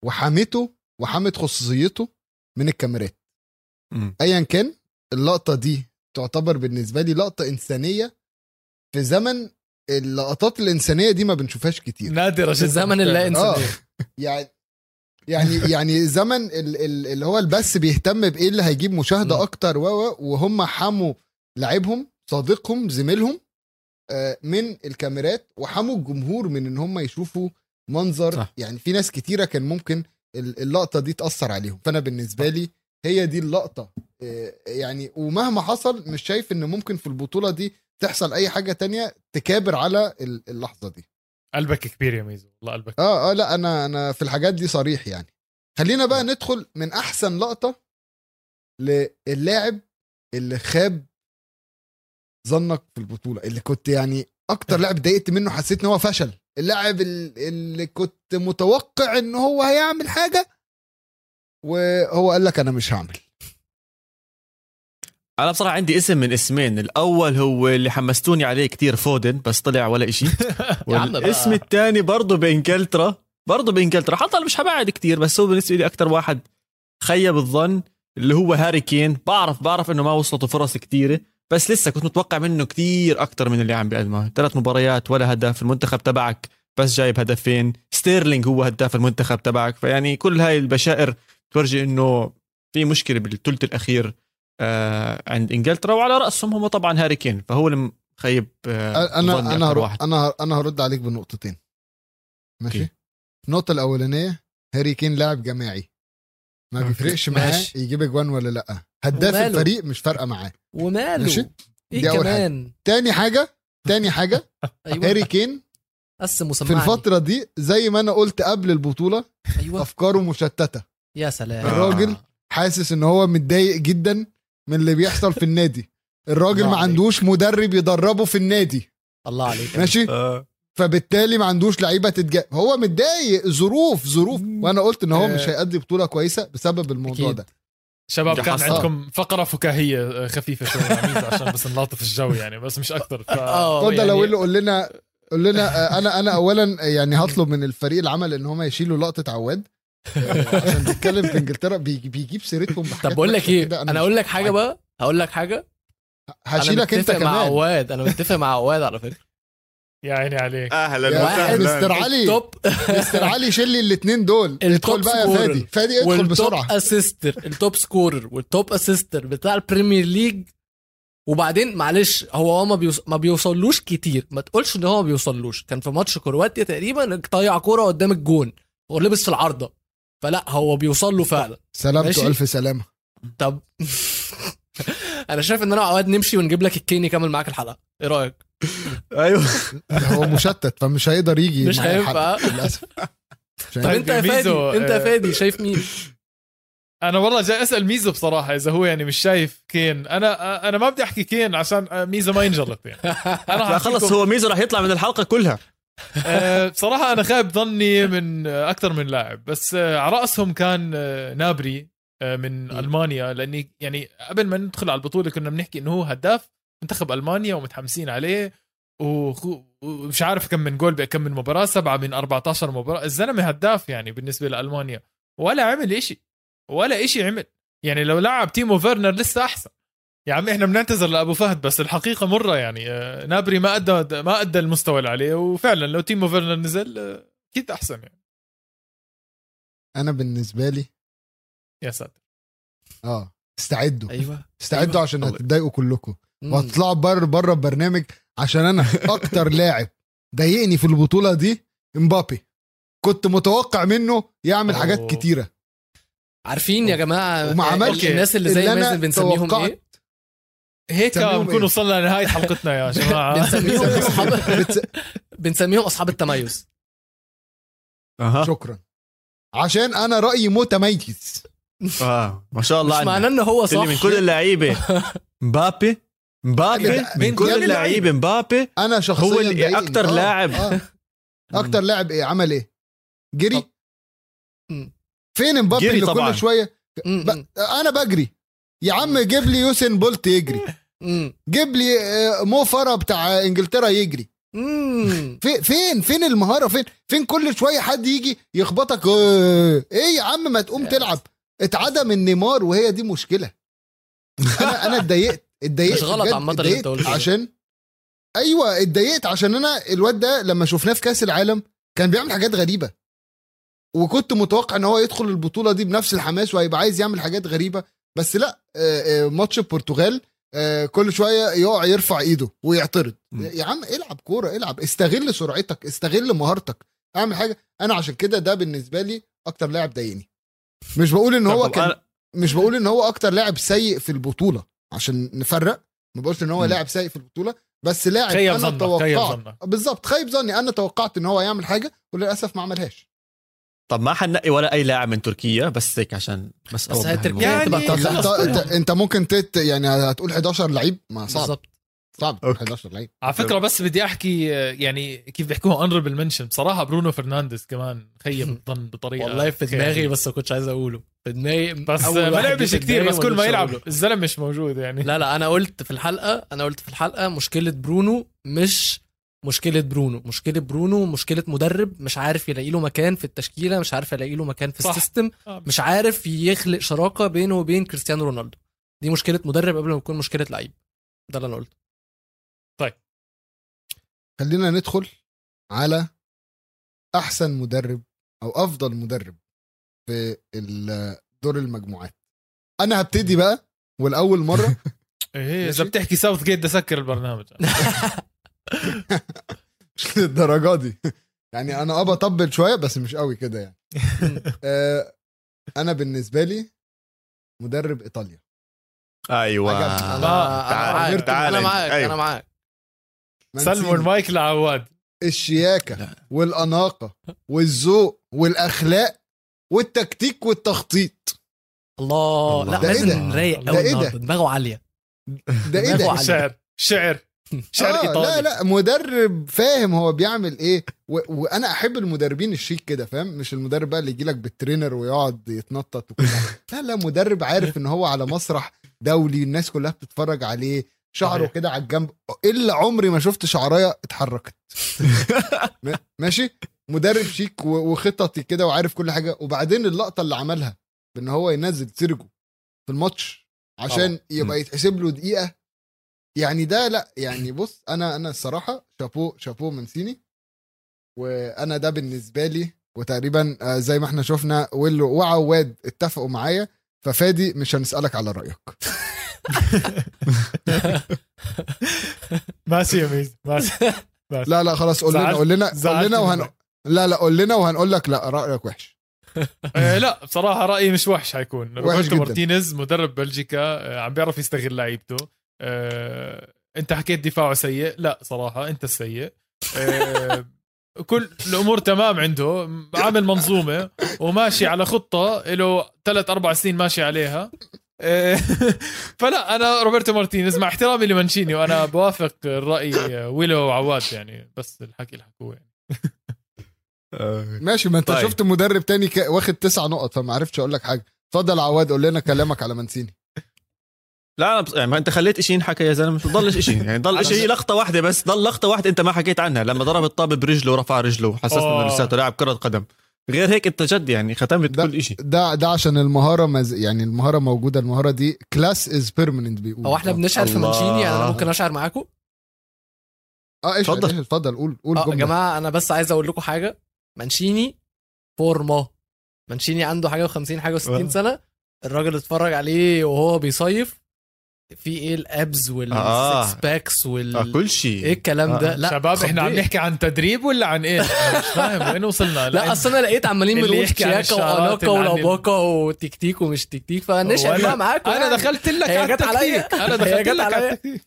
وحمته وحمت خصوصيته من الكاميرات. ايا كان اللقطة دي تعتبر بالنسبة لي لقطة إنسانية في زمن اللقطات الإنسانية دي ما بنشوفهاش كتير. نادرة في الزمن اللا آه. انساني يعني يعني يعني زمن ال- ال- اللي هو البث بيهتم بإيه اللي هيجيب مشاهدة. أكتر و وهم حموا لعيبهم صديقهم زميلهم آه، من الكاميرات وحموا الجمهور من إن هم يشوفوا منظر. صح. يعني في ناس كتيرة كان ممكن ال- اللقطة دي تأثر عليهم. فأنا بالنسبة لي هي دي اللقطة. آه، يعني ومهما حصل مش شايف إن ممكن في البطولة دي تحصل أي حاجة تانية تكابر على ال- اللحظة دي. قلبك كبير يا ميزو. والله قلبك آه آه لا أنا أنا في الحاجات دي صريح يعني. خلينا بقى ندخل من أحسن لقطة للاعب اللي خاب ظنك في البطولة اللي كنت يعني أكتر لاعب ضايقت منه حسيت إن هو فشل. اللاعب ال- اللي كنت متوقع إن هو هيعمل حاجة وهو قال لك أنا مش هعمل. أنا بصراحة عندي اسم من اسمين. الأول هو اللي حمستوني عليه كتير فودن بس طلع ولا بقى. والاسم الثاني برضه بانجلترا برضه بانجلترا حتى مش حبعد كتير بس هو بالنسبة لي أكثر واحد خيب الظن اللي هو هاري كين. بعرف بعرف إنه ما وصلته فرص كثيره بس لسه كنت متوقع منه كثير أكثر من اللي عم بيقدمه. ثلاث مباريات ولا هدف المنتخب تبعك بس جايب هدفين. ستيرلينج هو هداف المنتخب تبعك. فيعني كل هاي البشائر تورجي إنه في مشكلة بالثلث الأخير. عند إنجلترا وعلى رأسهم هم طبعا هاري كين فهو اللي مخيب آه أنا أنا واحد. أنا أنا هرد عليك بنقطتين ماشي. النقطة الأولانية هاري كين لاعب جماعي ما. بيفرقش معاه. يجيب اجوان ولا لأ هداف؟ الفريق مش فارقة معاه وماله ماشي إيه دي أول حاجة. كمان تاني حاجة تاني حاجة أيوه هاري كين قسم في الفترة دي زي ما أنا قلت قبل البطولة أيوه أفكاره مشتتة يا سلام آه. الراجل حاسس إن هو متضايق جدا من اللي بيحصل في النادي. الراجل ما. عندوش مدرب يدربه في النادي. الله عليك. ماشي؟ آه. فبالتالي ما عندوش لعيبة تتجا هو متضايق ظروف ظروف. وأنا قلت إن هو مش هيأدي بطولة كويسة بسبب الموضوع أكيد. ده. شباب كان. عندكم فقرة فكاهية آه، خفيفة شوي مع ميزو عشان بس نلاطف الجو يعني بس مش أكثر ف... آه يعني لو اللي قول لنا قول لنا آه، أنا أنا اولا يعني هطلب من الفريق العمل إن هم يشيلوا لقطة عواد. آه، عشان بيتكلم في إنجلترا بيجي- بيجيب سيرتهم بحاجات طب بقول لك إيه؟ أنا أقول لك حاجة. بقى هقول لك حاجة. هشيلك أنا أنت متفق مع كمان. عواد أنا متفق مع عواد على فكرة. يا عيني عليك. أهلا واحد مستر علي. ال top. مستر علي شيل لي الاثنين دول. ادخل بقى يا. فادي. فادي ادخل والتوب بسرعة. أسيستر. التوب سكورر. والتوب أسيستر بتاع البريمير ليج. وبعدين معلش هو هو ما, بيوص... ما بيوصلوش كتير. ما تقولش إن هو ما بيوصلوش. كان في ماتش كرواتيا تقريبا طيع كوره قدام الجون. ولبس في العارضة. فلا هو بيوصل له فعلا. سلامته. ألف سلامة. طب أنا شايف إن أنا وعواد نمشي ونجيب لك الكين يكمل معاك الحلقة. إيه رأيك؟ أيوه. هو مشتت فمش هيقدر يجي مش هينفع. للأسف. طب. أنت يا فادي ميزو، أنت يا آه، فادي شايف مين؟ أنا والله جاي أسأل ميزو بصراحة إذا هو يعني مش شايف كين. أنا أنا ما بدي أحكي كين عشان ميزو ما ينجلط يعني. أنا خلص هو ميزو راح يطلع من الحلقة كلها. آه، بصراحة أنا خايب ظني من أكثر من لاعب بس آه، على رأسهم كان آه، نابري من. ألمانيا لأني يعني قبل ما ندخل على البطولة كنا بنحكي إنه هو هداف منتخب ألمانيا ومتحمسين عليه ومش عارف كم من جول بكم من مباراة سبعة من 14 مباراة الزلمة هداف يعني بالنسبة لألمانيا ولا عمل إشي ولا إشي عمل يعني لو لعب تيمو فيرنر لسه أحسن يا عمي إحنا بنعتذر لأبو فهد بس الحقيقة مرة يعني آه، نابري ما أدى ما أدى المستوى اللي عليه وفعلا لو تيمو فيرنر نزل آه، أكيد أحسن يعني أنا بالنسبة لي يا ساتر آه استعدوا أيوه استعدوا أيوة. عشان الله. هتتضايقوا كلكم. وهتطلعوا بره بره البرنامج عشان أنا أكتر لاعب ضايقني في البطولة دي إمبابي كنت متوقع منه يعمل أوه. حاجات كتيرة عارفين يا جماعة وما عملش الناس اللي زي اللي مازن بنسميهم. إيه هيك بنكون إيه؟ وصلنا لنهاية حلقتنا يا جماعة بنسميهم اصحاب. بنسميهم أصحاب التميز أها شكرا عشان أنا رأيي متميز آه. ما شاء الله مش. معناه ان هو صح من كل اللعيبة مبابي مبابي لا، من من كل كل اللعيبة مبابي أنا شخصيا هو اللي. أكتر آه، لاعب. آه. أكتر لاعب إيه عمل إيه جري. فين امبابي جري اللي طبعاً. كل شوية ب... أنا بجري يا عم جيب لي يوسين بولت يجري جيب لي آه، مو فرح بتاع إنجلترا يجري. في فين؟ فين المهارة؟ فين؟ فين كل شوية حد يجي يخبطك؟ آه، إيه يا عم ما تقوم تلعب. اتعلم من نيمار وهي دي مشكلة. أنا أنا اتضايقت اتضايقت مش غلط عامة اللي انت قلته. عشان أيوه اتضايقت عشان أنا الواد ده لما شفناه في كأس العالم كان بيعمل حاجات غريبة. وكنت متوقع إن هو يدخل البطولة دي بنفس الحماس وهيبقى عايز يعمل حاجات غريبة. بس لأ آه، ماتش البرتغال كل شوية يقع يرفع ايده ويعترض. م. يا عم العب كورة العب. استغل سرعتك استغل مهارتك. اعمل حاجة. أنا عشان كده ده بالنسبة لي أكتر لاعب ضايقني. مش بقول ان هو كان أنا- مش بقول ان هو أكتر لاعب سيء في البطولة عشان نفرق. ما بقولش ان هو. لاعب سيء في البطولة بس لاعب خيب أنا توقعت بالظبط خيب ظني. أنا توقعت ان هو يعمل حاجة وللأسف ما عملهاش. طب ما حنقي ولا أي لاعب من تركيا بس هيك عشان بس بس هي تركيا. يعني- خلاص انت, انت. أنت ممكن تت يعني هتقول 11 لعيب ما صعب بالظبط صعب تقول okay. 11 لعيب على فكرة بس بدي أحكي يعني كيف بيحكوها honorable mention بصراحة برونو فرنانديز كمان خيب الظن بطريقة والله في دماغي. بس ما كنتش عايز أقوله في دماغي بس ما لعبش دماغي بس كل ما يلعب. الزلمة مش موجود يعني لا لا أنا قلت في الحلقة أنا قلت في الحلقة مشكلة برونو مش مشكلة برونو. مشكلة برونو مشكلة مدرب مش عارف يلاقي له مكان في التشكيلة مش عارف يلاقي له مكان في صح. ال system آه. مش عارف يخلق شراكة بينه وبين كريستيانو رونالدو. دي مشكلة مدرب قبل ما تكون مشكلة لعيب. ده اللي أنا قلته. خلينا ندخل على أحسن مدرب أو أفضل مدرب في دور المجموعات. أنا هبتدي بقى والأول مرة. إيه. إذا بتحكي ساوث جيت ده سكر البرنامج. مش للدرجة دي. يعني أنا آه بطبل شوية بس مش قوي كده يعني. آه، أنا بالنسبة لي مدرب إيطاليا. أيوه. تعال- أنا معاك تعال أنا انت. معاك أيوة. أنا معاك سلموا. المايك لعواد الشياكة لا. والأناقة والذوق والأخلاق والتكتيك والتخطيط. الله. الله. لا ده إيه لازم ده؟ قوي إيه دماغه عالية. ده إيه ده؟ عالية. شعر. شعر. شعر آه ايطالي لا لا مدرب فاهم هو بيعمل إيه. و... وأنا أحب المدربين الشيك كده فاهم؟ مش المدرب بقى اللي يجي لك بالترينر ويقعد يتنطط وكده. لا لا مدرب عارف إن هو على مسرح دولي الناس كلها بتتفرج عليه شعره. كده على الجنب. إلا عمري ما شفت شعراية اتحركت. ماشي؟ مدرب شيك و- وخططي كده وعارف كل حاجة. وبعدين اللقطة اللي عملها بإن هو ينزل سيرجو في الماتش عشان. يبقى يتحسب له دقيقة يعني ده لأ يعني بص أنا أنا الصراحة شابو شابو منسيني وأنا ده بالنسبة لي وتقريبا آه، زي ما إحنا شفنا ويلو وعواد اتفقوا معايا ففادي مش هنسألك على رأيك. ماشي يا ميز ماشي لا لا خلاص قول لنا قول لنا قول لنا وهن. لا لا قول لنا وهنقول لك لا رأيك وحش. آه، لا بصراحة رأيي مش وحش حيكون. روبرتو. مارتينيز مدرب بلجيكا آه، عم بيعرف يستغل لعيبته. آه، انت حكيت دفاعه سيء لا صراحة انت السيء آه، كل الأمور تمام عنده عامل منظومة وماشي على خطة له ثلاث أربع سنين ماشي عليها آه، فلا أنا روبرتو مارتينيز مع احترامي لمانشيني وأنا بوافق الرأي آه، ويلو وعواد يعني بس الحكي اللي حكوه يعني. ماشي ما انت طيب. شفت مدرب تاني. واخد تسع نقط فما عرفتش أقول لك حاجة اتفضل عواد قول لنا كلامك على مانشيني لا أنا بص... يعني ما انت خليت شيء ينحكى يا زلمة. ضلش شيء يعني ضل شيء لقطة واحدة بس. ضل لقطة واحدة أنت ما حكيت عنها. لما ضرب الطابه برجله ورفع رجله وحسسنا آه. انه لساته لاعب كرة قدم. غير هيك أنت جد يعني ختمت ده- كل شيء ده ده عشان المهارة مز... يعني المهارة موجودة. المهارة دي class is permanent بيقول. هو إحنا بنشعر في. مانشيني؟ يعني أنا ممكن أشعر معاكم؟ آه إيش اتفضل. اتفضل. قول قول يا جملة. جماعة أنا بس عايز أقول لكم حاجة. مانشيني فورما. مانشيني عنده حاجة و50 حاجة و60 آه. سنة. الراجل اتفرج عليه وهو بيصيف. في إيه ال abs وال six آه. packs وال آه كل شيء إيه الكلام ده آه. لا شباب إحنا عم. نحكي عن تدريب ولا عن إيه مش فاهم وين وصلنا لا اصل أنا لقيت عمالين بنقول شياكة ال- ولاباكا وتكتيك ومش تكتيك وأنا- بقى معاكم أنا يعني. دخلت لك على. التكتيك أنا دخلت لك على عليا. التكتيك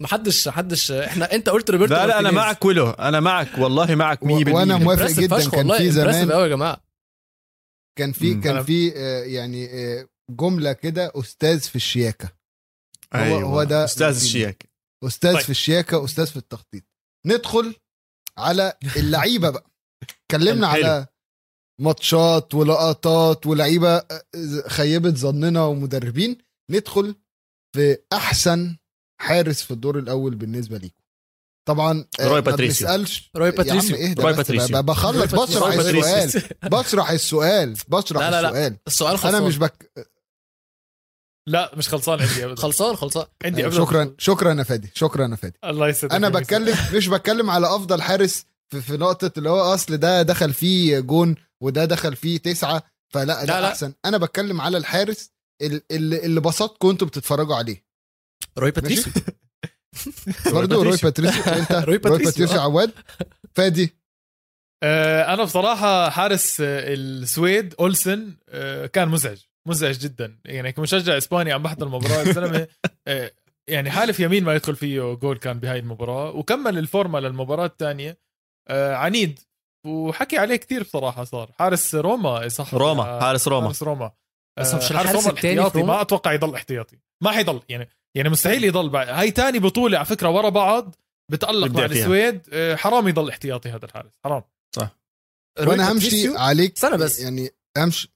محدش محدش إحنا أنت قلت روبرتو لا لا أنا. معك ولو أنا معك والله معك 100% و- وأنا موافق جدا كان في زمان قوي يا جماعة كان في. كان في آه، يعني آه، جملة كده أستاذ في الشياكة أيوة. هو ده أستاذ منسيني. الشياك أستاذ طيب. في الشياكة أستاذ في التخطيط ندخل على اللعيبة بقى اتكلمنا. على ماتشات ولقطات ولعيبة خيبت ظننا ومدربين ندخل في أحسن حارس في الدور الأول بالنسبة ليكم طبعا آه، روي ما باتريسيو. روي يا عم باتريسيو اهدى روي بس باتريسيو. بخلص بشرح. السؤال بشرح السؤال بشرح لا، لا، لا. السؤال السؤال خلصان أنا مش بك... لا مش خلصان عندي ابدا. خلصان خلصان. عندي ابدا. شكرا شكرا يا فادي شكرا يا فادي. الله يسعدك أنا. بتكلم مش بتكلم على أفضل حارس في, في نقطة اللي هو أصل ده دخل فيه جون وده دخل فيه تسعة فلا ده لا، لا. أحسن. أنا بتكلم على الحارس ال- اللي, اللي بسطكم أنتوا بتتفرجوا عليه. روي باتريسيو. برضه روي باتريسيو. أنت روي باتريسيو، آه. عواد. فادي. آه، أنا بصراحة حارس السويد أولسن آه، كان مزعج. مزعج جدا. يعني كمشجع إسباني عم بحضر المباراة الزلمه آه، يعني حالف يمين ما يدخل فيه جول كان بهاي المباراة. وكمل الفورمة للمباراة الثانية. عنيد. وحكي عليه كثير بصراحة صار. حارس روما صح. روما آه، حارس روما. حارس روما. بس آه، مش حارس الحارس روما الاحتياطي. روما؟ ما أتوقع يضل احتياطي. ما حيضل. يعني يعني مستحيل يضل. بعد هاي تاني بطولة على فكرة ورا بعض. بتألق مع. السويد. آه، حرام يضل احتياطي هذا الحارس. حرام. روي وأنا همشي باتريسيو؟ عليك. استنى بس. يعني همشي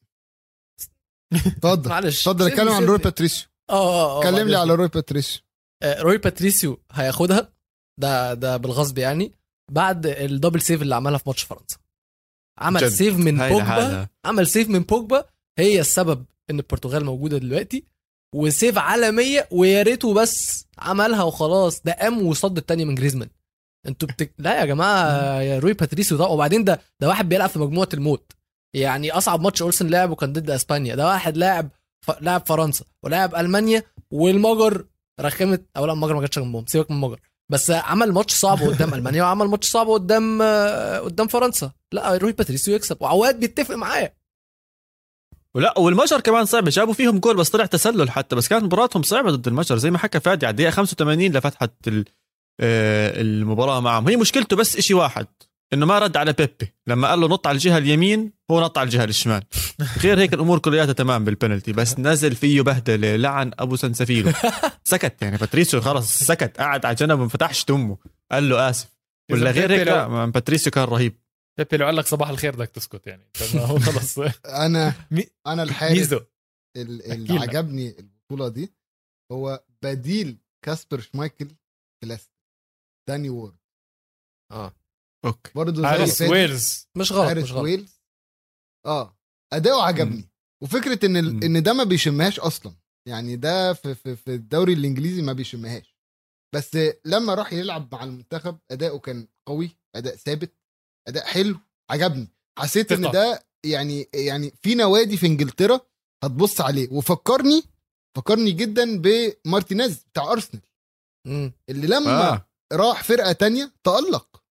اتفضل. معلش. اتفضل اتكلم عن روي. باتريسيو. آه آه آه كلم لي على. روي باتريسيو. روي باتريسيو هياخدها. ده ده بالغصب يعني. بعد ال double save اللي عملها في ماتش فرنسا. عمل جد. save من بوجبا. عمل save من بوجبا. هي السبب إن البرتغال موجودة دلوقتي. و save عالمية ويا ريته بس عملها وخلاص. ده قام وصد التاني من جريزمان. أنتوا بتك... لا يا جماعة يا روي باتريسيو ده. وبعدين ده ده واحد بيلعب في مجموعة الموت. يعني أصعب ماتش أولسن لعبه كان ضد إسبانيا. ده واحد لاعب ف... لاعب فرنسا ولاعب ألمانيا والمجر رخمت. أو لا المجر ما جاتش جنبهم سيبك من المجر. بس عمل ماتش صعب قدام ألمانيا وعمل ماتش صعب قدام قدام فرنسا. لا روي باتريسيو يكسب وعواد بيتفق معايا. ولا والمجر كمان صعبه جابوا فيهم جول بس طلع تسلل حتى بس كانت مباراتهم صعبة ضد المجر زي ما حكى فادي على الدقيقة 85 لفتحت آه، المباراة معهم. هي مشكلته بس إشي واحد. إنه ما رد على بيبي. لما قال له نط على الجهة اليمين هو نط على الجهة الشمال. غير هيك الأمور كلياتها تمام بالبنالتي بس نزل فيه بهدلة لعن أبو سنسفيلو سكت يعني باتريسيو خلص سكت قعد على جنب وما فتحش تمه قال له آسف. ولا غير هيك لا ما- باتريسيو كان رهيب. بيبي لو قال لك صباح الخير بدك تسكت يعني. ما هو خلص. أنا أنا الحارس ميزو. ال- احكي اللي. عجبني البطولة دي هو بديل كاسبر شمايكل في ليستر داني وورد. آه. okay. برضه فادي، ويلز مش غلط حارس مش غلط. ويلز آه أداؤه عجبني. وفكرة إن ال... إن ده ما بيشمهاش أصلا. يعني ده في في, في الدوري الإنجليزي ما بيشمهاش. بس لما راح يلعب مع المنتخب أداؤه كان قوي أداء ثابت أداء حلو عجبني. حسيت. إن ده يعني يعني في نوادي في إنجلترا هتبص عليه. وفكرني فكرني جدا بمارتينيز بتاع أرسنال. اللي لما آه. راح فرقة تانية تألق.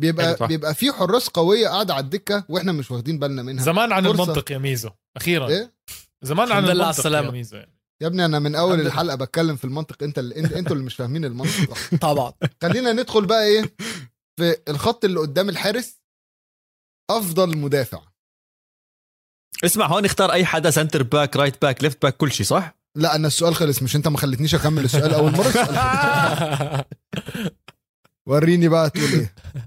بيبقى. بيبقى في حراس قوية قاعدة على الدكة وإحنا مش واخدين بالنا منها زمان عن فرصة. المنطق يا ميزو أخيرا إيه؟ زمان عن المنطق السلامة. يا ميزو يعني. يا ابني أنا من أول. الحلقة بتكلم في المنطق أنت اللي انت أنتوا اللي مش فاهمين المنطق. طبعا خلينا ندخل بقى إيه في الخط اللي قدام الحارس أفضل مدافع اسمع هون اختار أي حدا centre back right back left back كل شيء صح لا أنا السؤال خلص مش أنت ما خلتنيش أكمل السؤال أول مرة. وريني بقى تقول إيه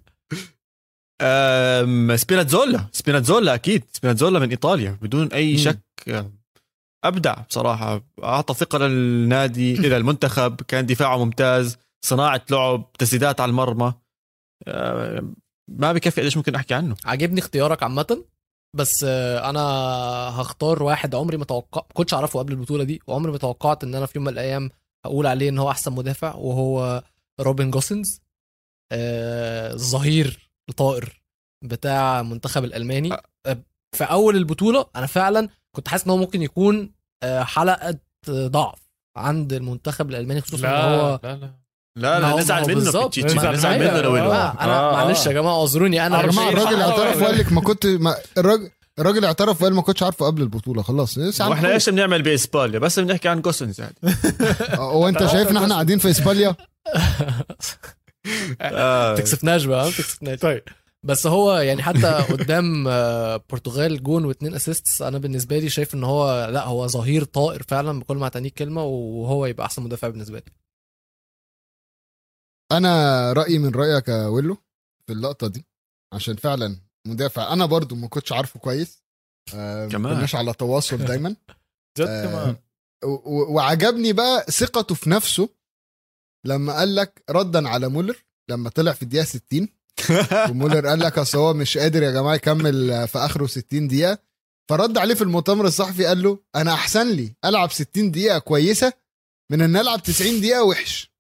سبيناتزولا. سبيناتزولا أكيد. سبيناتزولا من إيطاليا بدون أي مم. شك. أبدع بصراحة. أعطى ثقه للنادي إلى المنتخب. كان دفاعه ممتاز. صناعة لعب تسديدات على المرمى. ما بكفي قديش ممكن أحكي عنه. عاجبني اختيارك عامة. بس آه، أنا هختار واحد عمري ما توقع كنتش أعرفه قبل البطولة دي وعمري ما توقعت إن أنا في يوم من الأيام هقول عليه إن هو أحسن مدافع وهو روبن جوسنز. آه، الظهير الطائر بتاع المنتخب الألماني آه، في أول البطولة أنا فعلا كنت حاسس إن هو ممكن يكون آه، حلقة ضعف عند المنتخب الألماني خصوصا إن هو لا لا لا لا نزعل منه. بيتشيتشي نزعل منه. لو آه. آه، أنا آه. معلش يا جماعة اعذروني أنا يا جماعة شيء الراجل اعترف. وقال لك ما كنت ما الراجل الراجل اعترف وقال ما كنتش عارفه قبل البطولة خلاص عم وإحنا. إيش بنعمل بإسبانيا بس بنحكي عن جوسنز يعني آه، هو أنت شايف إن إحنا قاعدين في إسبانيا آه. تكسفناش بقى تكسفناش طيب. بس هو يعني حتى قدام آه، برتغال جون واثنين assists أنا بالنسبة لي شايف إن هو لأ هو ظهير طائر فعلا بكل ما تعنيه كلمه وهو يبقى أحسن مدافع بالنسبة لي. أنا رأيي من رأيك يا ويلو في اللقطة دي عشان فعلا مدافع أنا برضو ما كنتش عارفه كويس آه، ما كمان. كناش على تواصل دايما. جد آه، كمان و- وعجبني بقى ثقته في نفسه لما قال لك ردا على مولر لما طلع في الدقيقة 60 ومولر قال لك أصل هو مش قادر يا جماعة يكمل في آخره 60 دقيقة فرد عليه في المؤتمر الصحفي قال له أنا أحسن لي ألعب 60 دقيقة كويسة من إن ألعب 90 دقيقة وحش.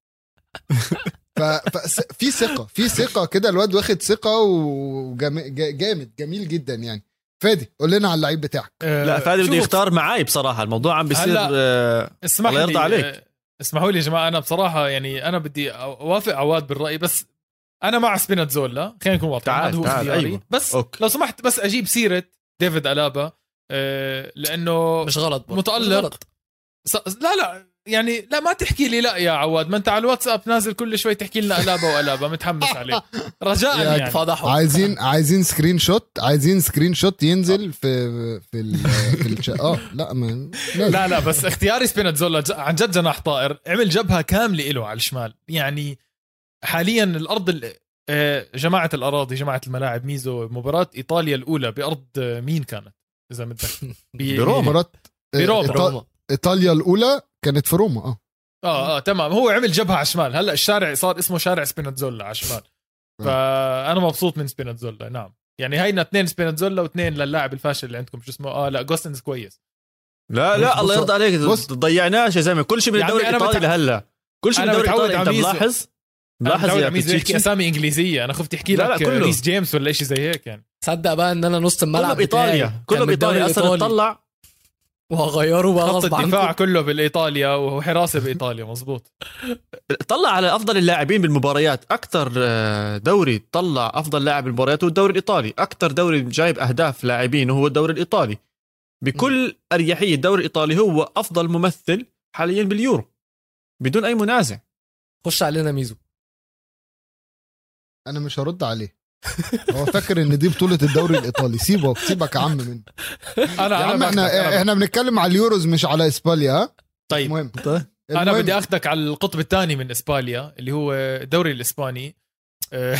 ف... ف... في ثقة في ثقة كده الواد واخد ثقة وجامد جميل جدا يعني. فادي قول لنا على اللعيب بتاعك. لا فادي بده يختار معي بصراحة الموضوع عم بيصير آه، اسمح الله يرضى عليك. اسمحوا لي يا جماعة أنا بصراحة يعني أنا بدي أوافق عواد بالرأي بس أنا مع سبيناتزولا خلينا نكون واضحين تعال، هذا هو تعال، اختياري أيوة. بس okay. لو سمحت بس أجيب سيرة ديفيد ألابا آه، لأنه مش غلط برضه. متألق. مش غلط. لا لا يعني لا ما تحكي لي لا يا عواد ما انت على الواتساب نازل كل شوي تحكي لنا ألابا وألابا متحمس عليه رجاء يا يعني. فضحوا. عايزين عايزين screenshot عايزين screenshot ينزل في في ال في الش... آه لا ما. لا. لا بس اختياري سبيناتزولا عن جد جناح طائر عمل جبهة كاملة له على الشمال. يعني حاليا الأرض ال- آه، جماعة الأراضي جماعة الملاعب ميزو مباراة إيطاليا الأولى بأرض آه، مين كانت؟ إذا بدك. ب- بروما. بروما. إيطاليا الأولى كانت في روما آه. آه آه تمام. هو عمل جبهة على الشمال. هلأ الشارع صار اسمه شارع سبيناتزولا على الشمال. فأنا مبسوط من سبيناتزولا نعم. يعني هينا اثنين سبيناتزولا واثنين للاعب الفاشل اللي عندكم. شو اسمه؟ آه لا جوسنز كويس. لا لا الله يرضى عليك. بص. ضيعناش يا زلمة. كل شيء من يا عمي الدوري أنا الإيطالي بتع- لهلا. كل شيء من الدوري الإيطالي. انت. ملاحظ ملاحظ ملاحظ يا بيحكي بيتشيتشي أسامي إنجليزية. أنا خفت أحكي لا، لا، لك كله. ريس جيمس ولا شيء زي هيك يعني. تصدق بقى إن أنا نص الملعب كله بإيطاليا. كله بإيطاليا. أصلا الإيطالي. وهغيره بقى خط الدفاع عنكم. كله بالإيطاليا وحراسة بإيطاليا مزبوط طلع على أفضل اللاعبين بالمباريات. أكثر دوري طلع أفضل لاعب بالمباريات هو الدوري الإيطالي. أكثر دوري جايب أهداف لاعبين هو الدوري الإيطالي. بكل أريحية الدوري الإيطالي هو أفضل ممثل حاليا باليورو. بدون أي منازع. خش علينا ميزو. أنا مش هرد عليه. هو فاكر إن دي بطولة الدوري الإيطالي؟ سيبك سيبك يا عم منه أنا يا عم إحنا إحنا بنتكلم على اليوروز مش على إسبانيا ها؟ طيب. المهم. أنا المهم، بدي أخذك على القطب الثاني من إسبانيا اللي هو الدوري الإسباني. آه،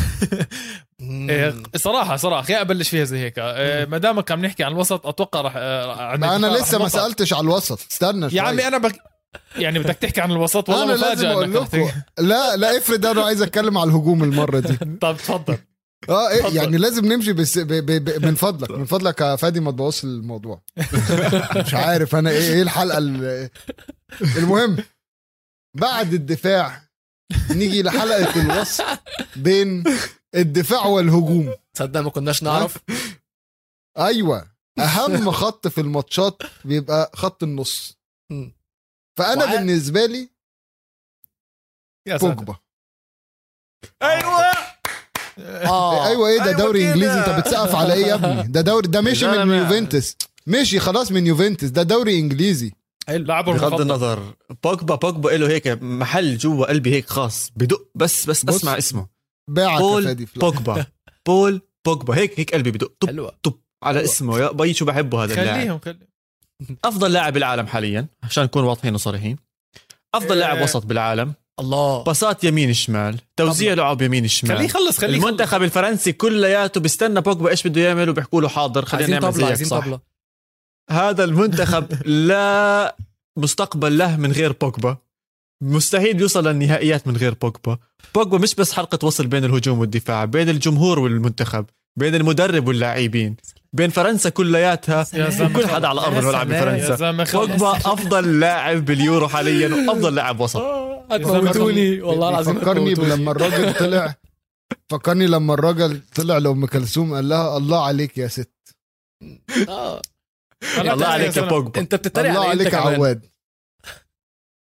آه، صراحة صراحة خليني أبلش فيها زي هيك. آه، ما دامك عم نحكي عن الوسط أتوقع رح عن ما أنا لسه ما. سألتش على الوسط. استنى يا شوية. عمي أنا بك يعني بدك تحكي عن الوسط والله أنا لازم مفاجأة أقول لكم تحكي. لا لا افرض أنا عايز أتكلم على الهجوم المرة دي. طب تفضل. آه إيه. يعني لازم نمشي بس ب ب ب من فضلك من فضلك يا فادي ما تبوظش الموضوع. مش عارف أنا إيه إيه الحلقة ال- المهم بعد الدفاع نيجي لحلقة الوصف بين الدفاع والهجوم. تصدق ما كناش نعرف؟ أيوه. أهم خط في الماتشات بيبقى خط النص. فأنا بالنسبة لي بوجبا. أيوه! آه. أيوه إيه ده أيوة دوري كده. إنجليزي. انت بتسقف على إيه يا ابني؟ ده دوري ده مشي لا، من لا. يوفنتوس. مشي خلاص من يوفنتوس. ده دوري إنجليزي. لاعبه بغض النظر بوجبا بوجبا له هيك محل جوا قلبي هيك خاص بدق بس بس أسمع اسمه. باعك بول. بوجبا. بول بوجبا. هيك هيك قلبي بدق. طب حلوة. طب على اسمه. يا بي شو بحبه هذا اللاعب؟ خليهم خليهم. أفضل لاعب بالعالم حاليا عشان نكون واضحين وصريحين. أفضل إيه. لاعب وسط بالعالم. الله. باصات يمين شمال توزيع لعب يمين خليه شمال يخلص خليه يخلص. المنتخب الفرنسي كلياته بيستنى بوجبا إيش بده يعمل وبيحكوا له حاضر خلينا نعمل طبلة زيك صح. طبلة. هذا المنتخب لا مستقبل له من غير بوجبا. مستحيل يوصل للنهائيات من غير بوجبا. بوجبا مش بس حلقة وصل بين الهجوم والدفاع بين الجمهور والمنتخب بين المدرب واللاعبين. بين فرنسا كلياتها وكل حدا على أرض يا الملعب سلام. يا بفرنسا. بوجبا أفضل لاعب باليورو حاليا وأفضل لاعب وسط هتموتوني والله العظيم فكرني. لما الراجل طلع فكرني لما الراجل طلع لام كلثوم قال لها الله عليك يا ست آه. الله عليك يا سلام. بوجبا أنت بتتريق الله على عليك يا عواد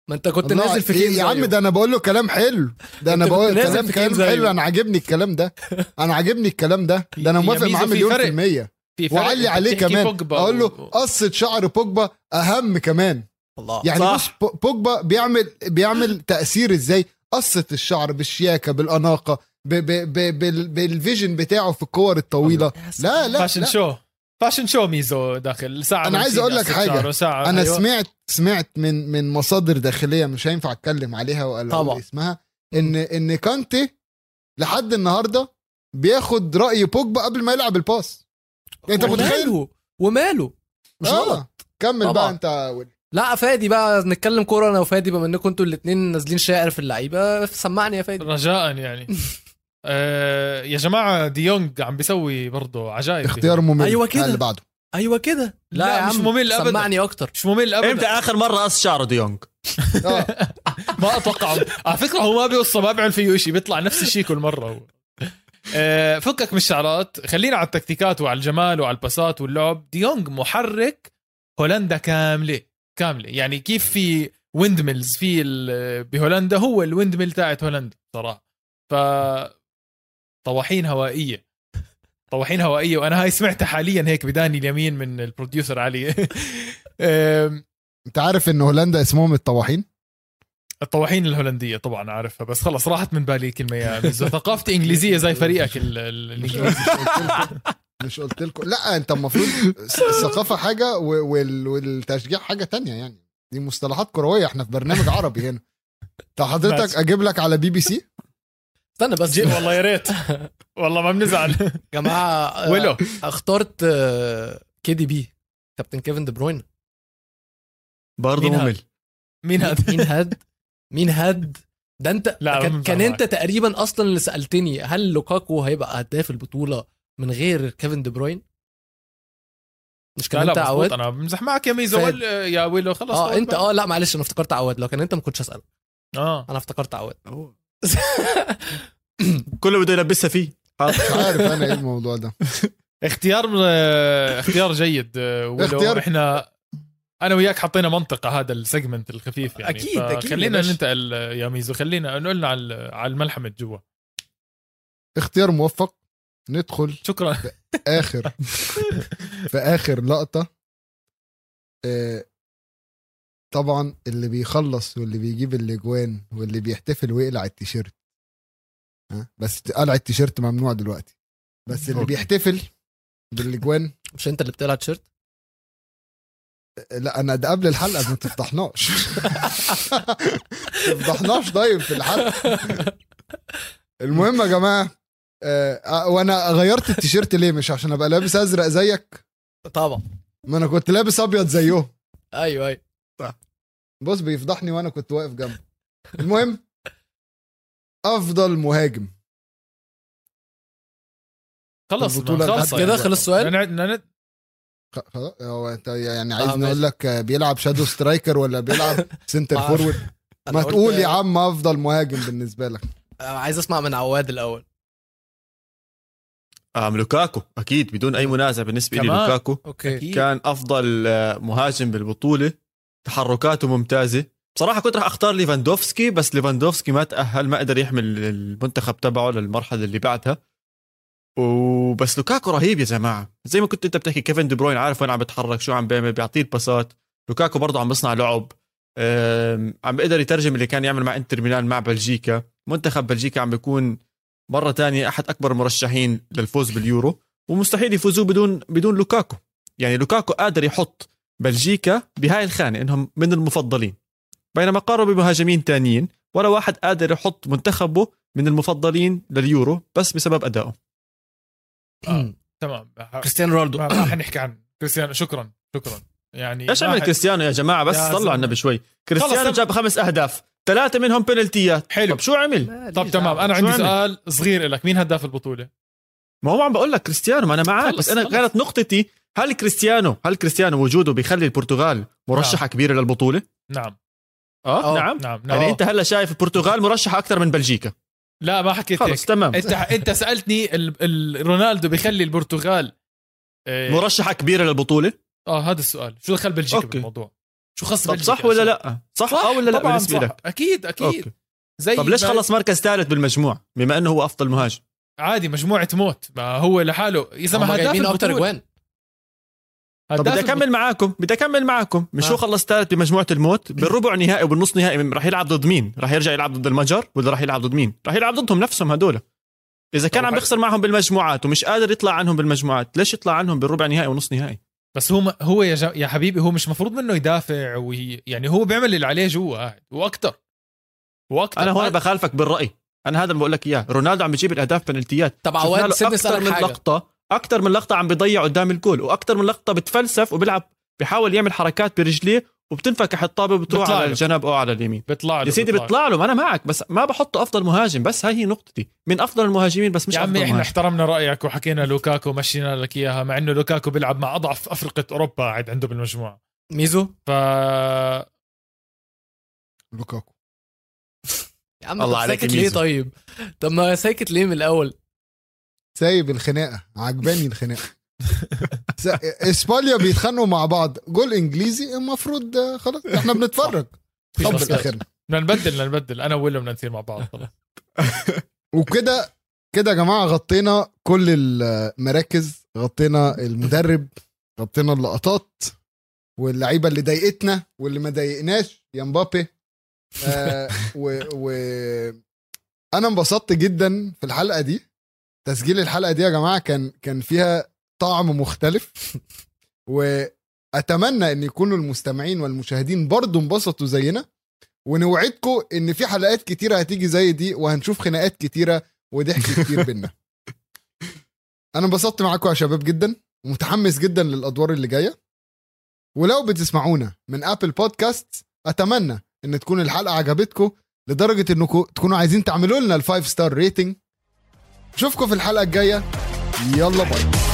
ما أنت كنت نازل في إيه تيم يا عم. ده أنا بقول له كلام حلو ده أنا أنت بقول كلام كلام. حلو أنا عاجبني الكلام ده أنا عاجبني الكلام ده ده أنا يا موافق معاه مليون. في المية في فرق. وعلي عليه كمان بوجبا أقول له و- قصة شعر بوجبا أهم كمان الله يعني صح. بص بو- بوجبا بيعمل بيعمل تأثير إزاي قصة الشعر بالشياكة بالأناقة ب ب ب بال بال vision بتاعه في الكور الطويلة لا لا, fashion لا. شو fashion show ميزو داخل ساعة أنا عايز أقول لك ساعه أنا أيوة. سمعت سمعت من من مصادر داخلية مش هينفع أتكلم عليها ولا طبعا. اسمها إن إن كانتي لحد النهارده بياخد رأي بوجبا قبل ما يلعب ال pass انت متخيل؟ وماله وماله. مش آه. غلط. كمل طبعا. بقى انت ولي. لا فادي بقى نتكلم كورة أنا وفادي بما انكم أنتوا الاثنين نازلين شاعر في اللعيبة سمعني يا فادي. رجاء يعني. آه يا جماعة دي يونج عم بيسوي برضه عجائب. اختيار ممل. أيوة كده. اللي بعده. أيوه كده. لا, لا، يا مش عم ممل أبداً. سمعني أكتر. مش ممل إمتى ابدا آخر مرة قص شعره دي يونج آه. ما أتوقع. على فكرة هو ما بيوصل ما بيعمل فيه شيء بيطلع نفس الشيء كل مرة هو. آه، فكك من الشعرات خلينا على التكتيكات وعلى الجمال وعلى الباسات واللعب. دي يونج محرك هولندا كاملة كاملة. يعني كيف في windmills في بهولندا هو ال windmill تاعت هولندا صراحة. ف طواحين هوائية. طواحين هوائية وأنا هاي سمعتها حاليا هيك بوداني اليمين من ال producer علي. انت عارف إن هولندا اسمهم الطواحين؟ الطواحين الهولندية طبعا عارفها بس خلص راحت من بالي كلمة يا ميزو. ثقافتي إنجليزية زي فريقك ال- ال- مش الإنجليزي. مش قلت لكم مش قلت لكم. لا أنت المفروض الثقافه حاجة والتشجيع حاجة تانية يعني. دي مصطلحات كروية إحنا في برنامج عربي هنا. طب حضرتك. أجيب لك على بي بي سي؟ استنى بس. والله يا ريت. والله ما بنزعل. جماعة آه، ولو اخترت آه، KDB كابتن كيفن دي بروين. برضه؟ ممل. مين هذا مين هاد؟ مين هاد؟ ده انت لا، كان, كان. انت تقريبا أصلا اللي سألتني هل لوكاكو هيبقى هداف البطولة من غير كيفن دي بروين؟ مش كان لا انت لا عواد؟ أنا بمزح معك يا ميزو. ولا يا ويلو. خلص آه انت بقى. آه لا معلش أنا افتكرت عواد لو كان انت ما كنتش اسالك آه. أنا افتكرت عواد. كله بده يلبسها فيه. مش عارف أنا إيه الموضوع ده. اختيار آه، اختيار جيد آه، ولو اختيار- إحنا أنا وياك حطينا منطقة هذا ال segment الخفيف يعني. أكيد، أكيد يا خلينا. ننتقل يا ميزو خلينا نقولنا على على الملحمة جوا. اختيار موفق. ندخل شكرا. آخر في آخر لقطة. آه، طبعا اللي بيخلص واللي بيجيب الأجوان واللي بيحتفل ويقلع التيشيرت. ها؟ بس قلع التيشيرت ممنوع دلوقتي. بس اللي. بيحتفل بالأجوان. مش أنت اللي بتقلع تيشيرت آه، لا أنا ده قبل الحلقة ما تفضحناش. تفضحناش طيب في الحلقة. المهم يا جماعة آه، آه، وأنا غيرت التيشيرت ليه؟ مش عشان أبقى لابس أزرق زيك؟ طبعا. ما أنا كنت لابس أبيض زيهم. أيوه أيوه. بص بيفضحني وأنا كنت واقف جنبه. المهم أفضل مهاجم. خلص البطولة خلص كده خلص السؤال. نعد- خ- خلاص هو انت يعني عايز آه، نقول لك آه، بيلعب shadow striker ولا بيلعب center ما- forward ما تقول يا عم أفضل مهاجم بالنسبة لك. آه، عايز أسمع من عواد الأول. آم لوكاكو أكيد بدون أي منازع بالنسبة لي؟ لوكاكو. أكيد. كان أفضل آه، مهاجم بالبطولة. تحركاته ممتازة. بصراحة كنت راح أختار ليفاندوفسكي بس ليفاندوفسكي ما تأهل ما قدر يحمل المنتخب تبعه للمرحلة اللي بعدها. وبس لوكاكو رهيب يا جماعة. زي ما كنت انت بتحكي كيفن دي بروين عارف وين عم بيتحرك شو عم بيعمل بيعطيه الباسات لوكاكو برضه عم بيصنع لعب. عم بيقدر يترجم اللي كان يعمل مع انتر ميلان مع بلجيكا. منتخب بلجيكا عم بيكون مرة تانية أحد أكبر المرشحين للفوز باليورو. ومستحيل يفوزوا بدون بدون لوكاكو. يعني لوكاكو قادر يحط بلجيكا بهاي الخانة إنهم من المفضلين. بينما قارنوا بمهاجمين تانيين ولا واحد قادر يحط منتخبه من المفضلين لليورو بس بسبب أدائه. آه. تمام. كريستيانو رونالدو. ما حنحكي عن كريستيانو شكرا شكرا. يعني إيش عمل كريستيانو يا جماعة؟ بس زلمة. النبي شوي كريستيانو جاب خمس أهداف. ثلاثة منهم بنالتيات حلو. طب شو عمل؟ طب تمام. أنا عندي؟ سؤال صغير لك. مين هداف البطولة؟ ما هو عم بقول لك كريستيانو ما أنا معك خلص، بس أنا. كانت نقطتي. هل كريستيانو هل كريستيانو وجوده بيخلي البرتغال مرشحة نعم. كبيرة للبطولة؟ نعم. آه آه. نعم. نعم نعم. يعني آه. أنت هلأ شايف البرتغال مرشحة أكثر من بلجيكا. لا ما حكيت خلص تمام. انت انت سألتني ال... ال... رونالدو بيخلي البرتغال آه, مرشحة كبيرة للبطولة؟ آه هذا السؤال. شو دخل بلجيكا okay. بالموضوع؟ شو خص طب بلجيكا؟ صح ولا؟ لا؟ صح, آه ولا لا بالنسبة صح. لك. أكيد أكيد. okay. زي طب ليش ما- خلص مركز ثالث بالمجموع؟ بما أنه هو أفضل مهاجم. عادي مجموعة موت. ما هو لحاله إذا ما هداف جايبين أكتر البطولة. بدي أكمل معاكم بدي أكمل معاكم. مش آه. هو خلص ثالث بمجموعة الموت؟ بالربع نهائي وبالنص نهائي راح يلعب ضد مين؟ راح يرجع يلعب ضد المجر ولا راح يلعب ضد مين؟ راح يلعب ضدهم نفسهم هدول. إذا كان عم. بيخسر معهم بالمجموعات ومش قادر يطلع عنهم بالمجموعات ليش يطلع عنهم بالربع نهائي ونص نهائي؟ بس هو هو يا, جا... يا حبيبي هو مش مفروض منه يدافع وهي... يعني هو بيعمل اللي عليه جوا قاعد وأكثر وأكثر أنا هون بخالفك بالرأي. أنا هذا اللي بقول لك إياه. رونالدو عم بيجيب الأهداف بنالتيات. طب شفنا عواد له سيبني أكثر أسألك من حاجة. لقطة. أكثر من لقطة عم بيضيع قدام الجول وأكثر من لقطة بتفلسف وبيلعب بيحاول يعمل حركات برجليه وبتنفكح الطابه وبتروح على. الجنب أو على اليمين. بيطلع له يا سيدي بيطلع له. أنا معك بس ما بحطه أفضل مهاجم بس هاي هي نقطتي من أفضل المهاجمين بس مش يا عمي إحنا مهاجم. احترمنا رأيك وحكينا لوكاكو مشينا لك إياها مع إنه لوكاكو بيلعب مع أضعف أفرقة أوروبا قاعد عنده بالمجموعة. ميزو؟ ف لوكاكو. يا عم الله عليك ساكت ليه. طيب؟ طب ما ساكت ليه من الأول؟ سايب الخناقة. عجباني الخناقة. إسبانيا بيتخانقوا مع بعض. جول إنجليزي المفروض خلاص إحنا بنتفرج. مشكلة. آخرنا. بدنا نبدل نبدل. أنا بدنا نصير مع بعض خلاص. وكده كده يا جماعة غطينا كل المراكز غطينا المدرب غطينا اللقطات واللعيبة اللي ضايقتنا واللي ما ضايقناش يا مبابي. آه و, و أنا انبسطت جدا في الحلقة دي. تسجيل الحلقة دي يا جماعة كان كان فيها طعم مختلف. وأتمنى إن يكونوا المستمعين والمشاهدين برضو انبسطوا زينا. ونوعدكم إن في حلقات كتيرة هتيجي زي دي وهنشوف خناقات كتيرة وضحك كتير بينا. أنا انبسطت معاكم يا شباب جدا ومتحمس جدا للأدوار اللي جاية. ولو بتسمعونا من Apple Podcast أتمنى إن تكون الحلقة عجبتكم لدرجة إنكم تكونوا عايزين تعملوا لنا ال five star rating اشوفكم في الحلقة الجاية. يلا bye.